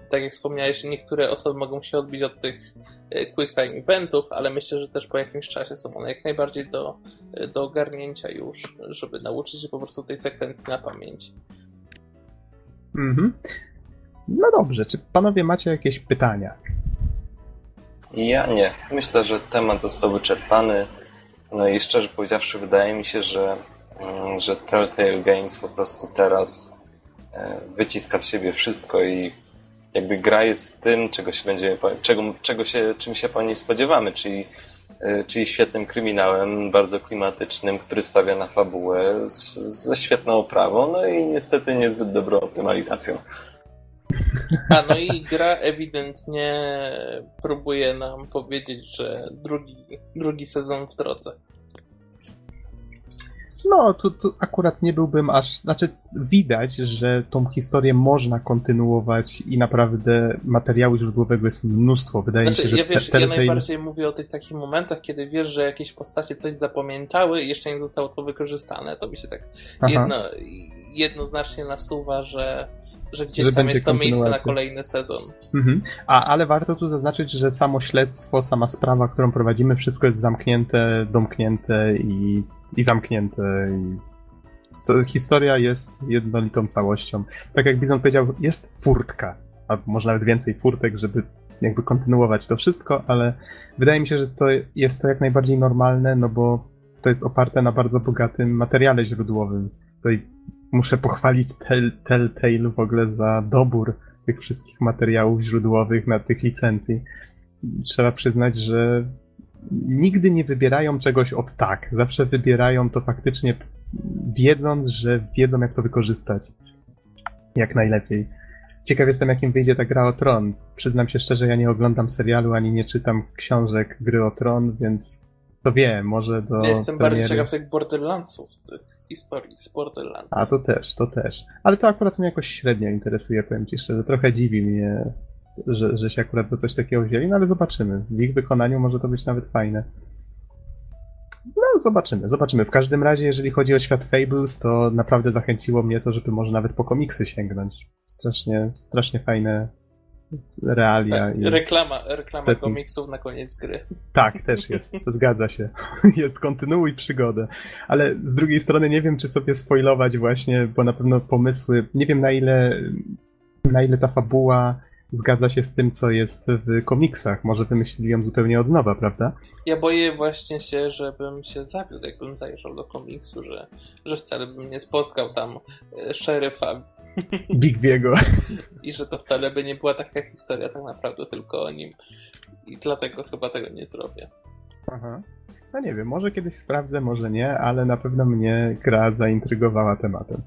tak jak wspomniałeś, niektóre osoby mogą się odbić od tych e, quick time eventów, ale myślę, że też po jakimś czasie są one jak najbardziej do, e, do ogarnięcia już, żeby nauczyć się po prostu tej sekwencji na pamięć. Mhm. No dobrze, czy panowie macie jakieś pytania? Ja nie. Myślę, że temat został wyczerpany. No i szczerze powiedziawszy, wydaje mi się, że, mm, że Telltale Games po prostu teraz e, wyciska z siebie wszystko i jakby gra jest tym, czego się będzie, czego, czego się, czym się po niej spodziewamy, czyli, e, czyli świetnym kryminałem, bardzo klimatycznym, który stawia na fabułę z, ze świetną oprawą, no i niestety niezbyt dobrą optymalizacją. A no i gra ewidentnie próbuje nam powiedzieć, że drugi, drugi sezon w drodze. No, tu, tu akurat nie byłbym aż. Znaczy, widać, że tą historię można kontynuować i naprawdę materiału źródłowego jest mnóstwo. Wydaje znaczy, mi się, że. Ja, wiesz, te, te, ja najbardziej mówię o tych takich momentach, kiedy wiesz, że jakieś postacie coś zapamiętały i jeszcze nie zostało to wykorzystane. To mi się tak jedno, jednoznacznie nasuwa, że że gdzieś że tam jest to miejsce na kolejny sezon. Mhm. A, ale warto tu zaznaczyć, że samo śledztwo, sama sprawa, którą prowadzimy, wszystko jest zamknięte, domknięte i, i zamknięte. I to, historia jest jednolitą całością. Tak jak Bizon powiedział, jest furtka, a może nawet więcej furtek, żeby jakby kontynuować to wszystko, ale wydaje mi się, że to jest to jak najbardziej normalne, no bo to jest oparte na bardzo bogatym materiale źródłowym. Tutaj muszę pochwalić Telltale w ogóle za dobór tych wszystkich materiałów źródłowych na tych licencji. Trzeba przyznać, że nigdy nie wybierają czegoś od tak. Zawsze wybierają to faktycznie wiedząc, że wiedzą jak to wykorzystać. Jak najlepiej. Ciekaw jestem, jakim wyjdzie ta gra o Tron. Przyznam się szczerze, ja nie oglądam serialu, ani nie czytam książek gry o Tron, więc to wiem, może do. Ja jestem premiery... bardziej ciekaw tych Borderlandsów historii z Borderlands. A to też, to też. Ale to akurat mnie jakoś średnio interesuje, powiem ci szczerze. Trochę dziwi mnie, że, że się akurat za coś takiego wzięli, no ale zobaczymy. W ich wykonaniu może to być nawet fajne. No, zobaczymy, zobaczymy. W każdym razie, jeżeli chodzi o świat Fables, to naprawdę zachęciło mnie to, żeby może nawet po komiksy sięgnąć. Strasznie, strasznie fajne realia. Tak, i reklama, reklama setting. komiksów na koniec gry. Tak, też jest, zgadza się. Jest kontynuuj przygodę. Ale z drugiej strony nie wiem, czy sobie spoilować właśnie, bo na pewno pomysły, nie wiem na ile, na ile ta fabuła zgadza się z tym, co jest w komiksach. Może wymyślili ją zupełnie od nowa, prawda? Ja boję właśnie się, żebym się zawiódł, jakbym zajrzał do komiksu, że, że wcale bym nie spotkał tam e, szeryfa Big Biego. i że to wcale by nie była taka historia tak naprawdę tylko o nim. I dlatego chyba tego nie zrobię. Aha. No nie wiem, może kiedyś sprawdzę, może nie, ale na pewno mnie gra zaintrygowała tematem.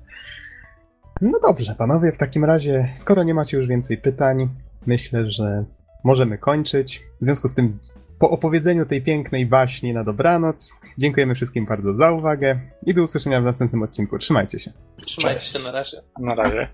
No dobrze, panowie, w takim razie, skoro nie macie już więcej pytań, myślę, że możemy kończyć. W związku z tym, po opowiedzeniu tej pięknej baśni na dobranoc, dziękujemy wszystkim bardzo za uwagę i do usłyszenia w następnym odcinku. Trzymajcie się. Trzymajcie się na razie. Na razie.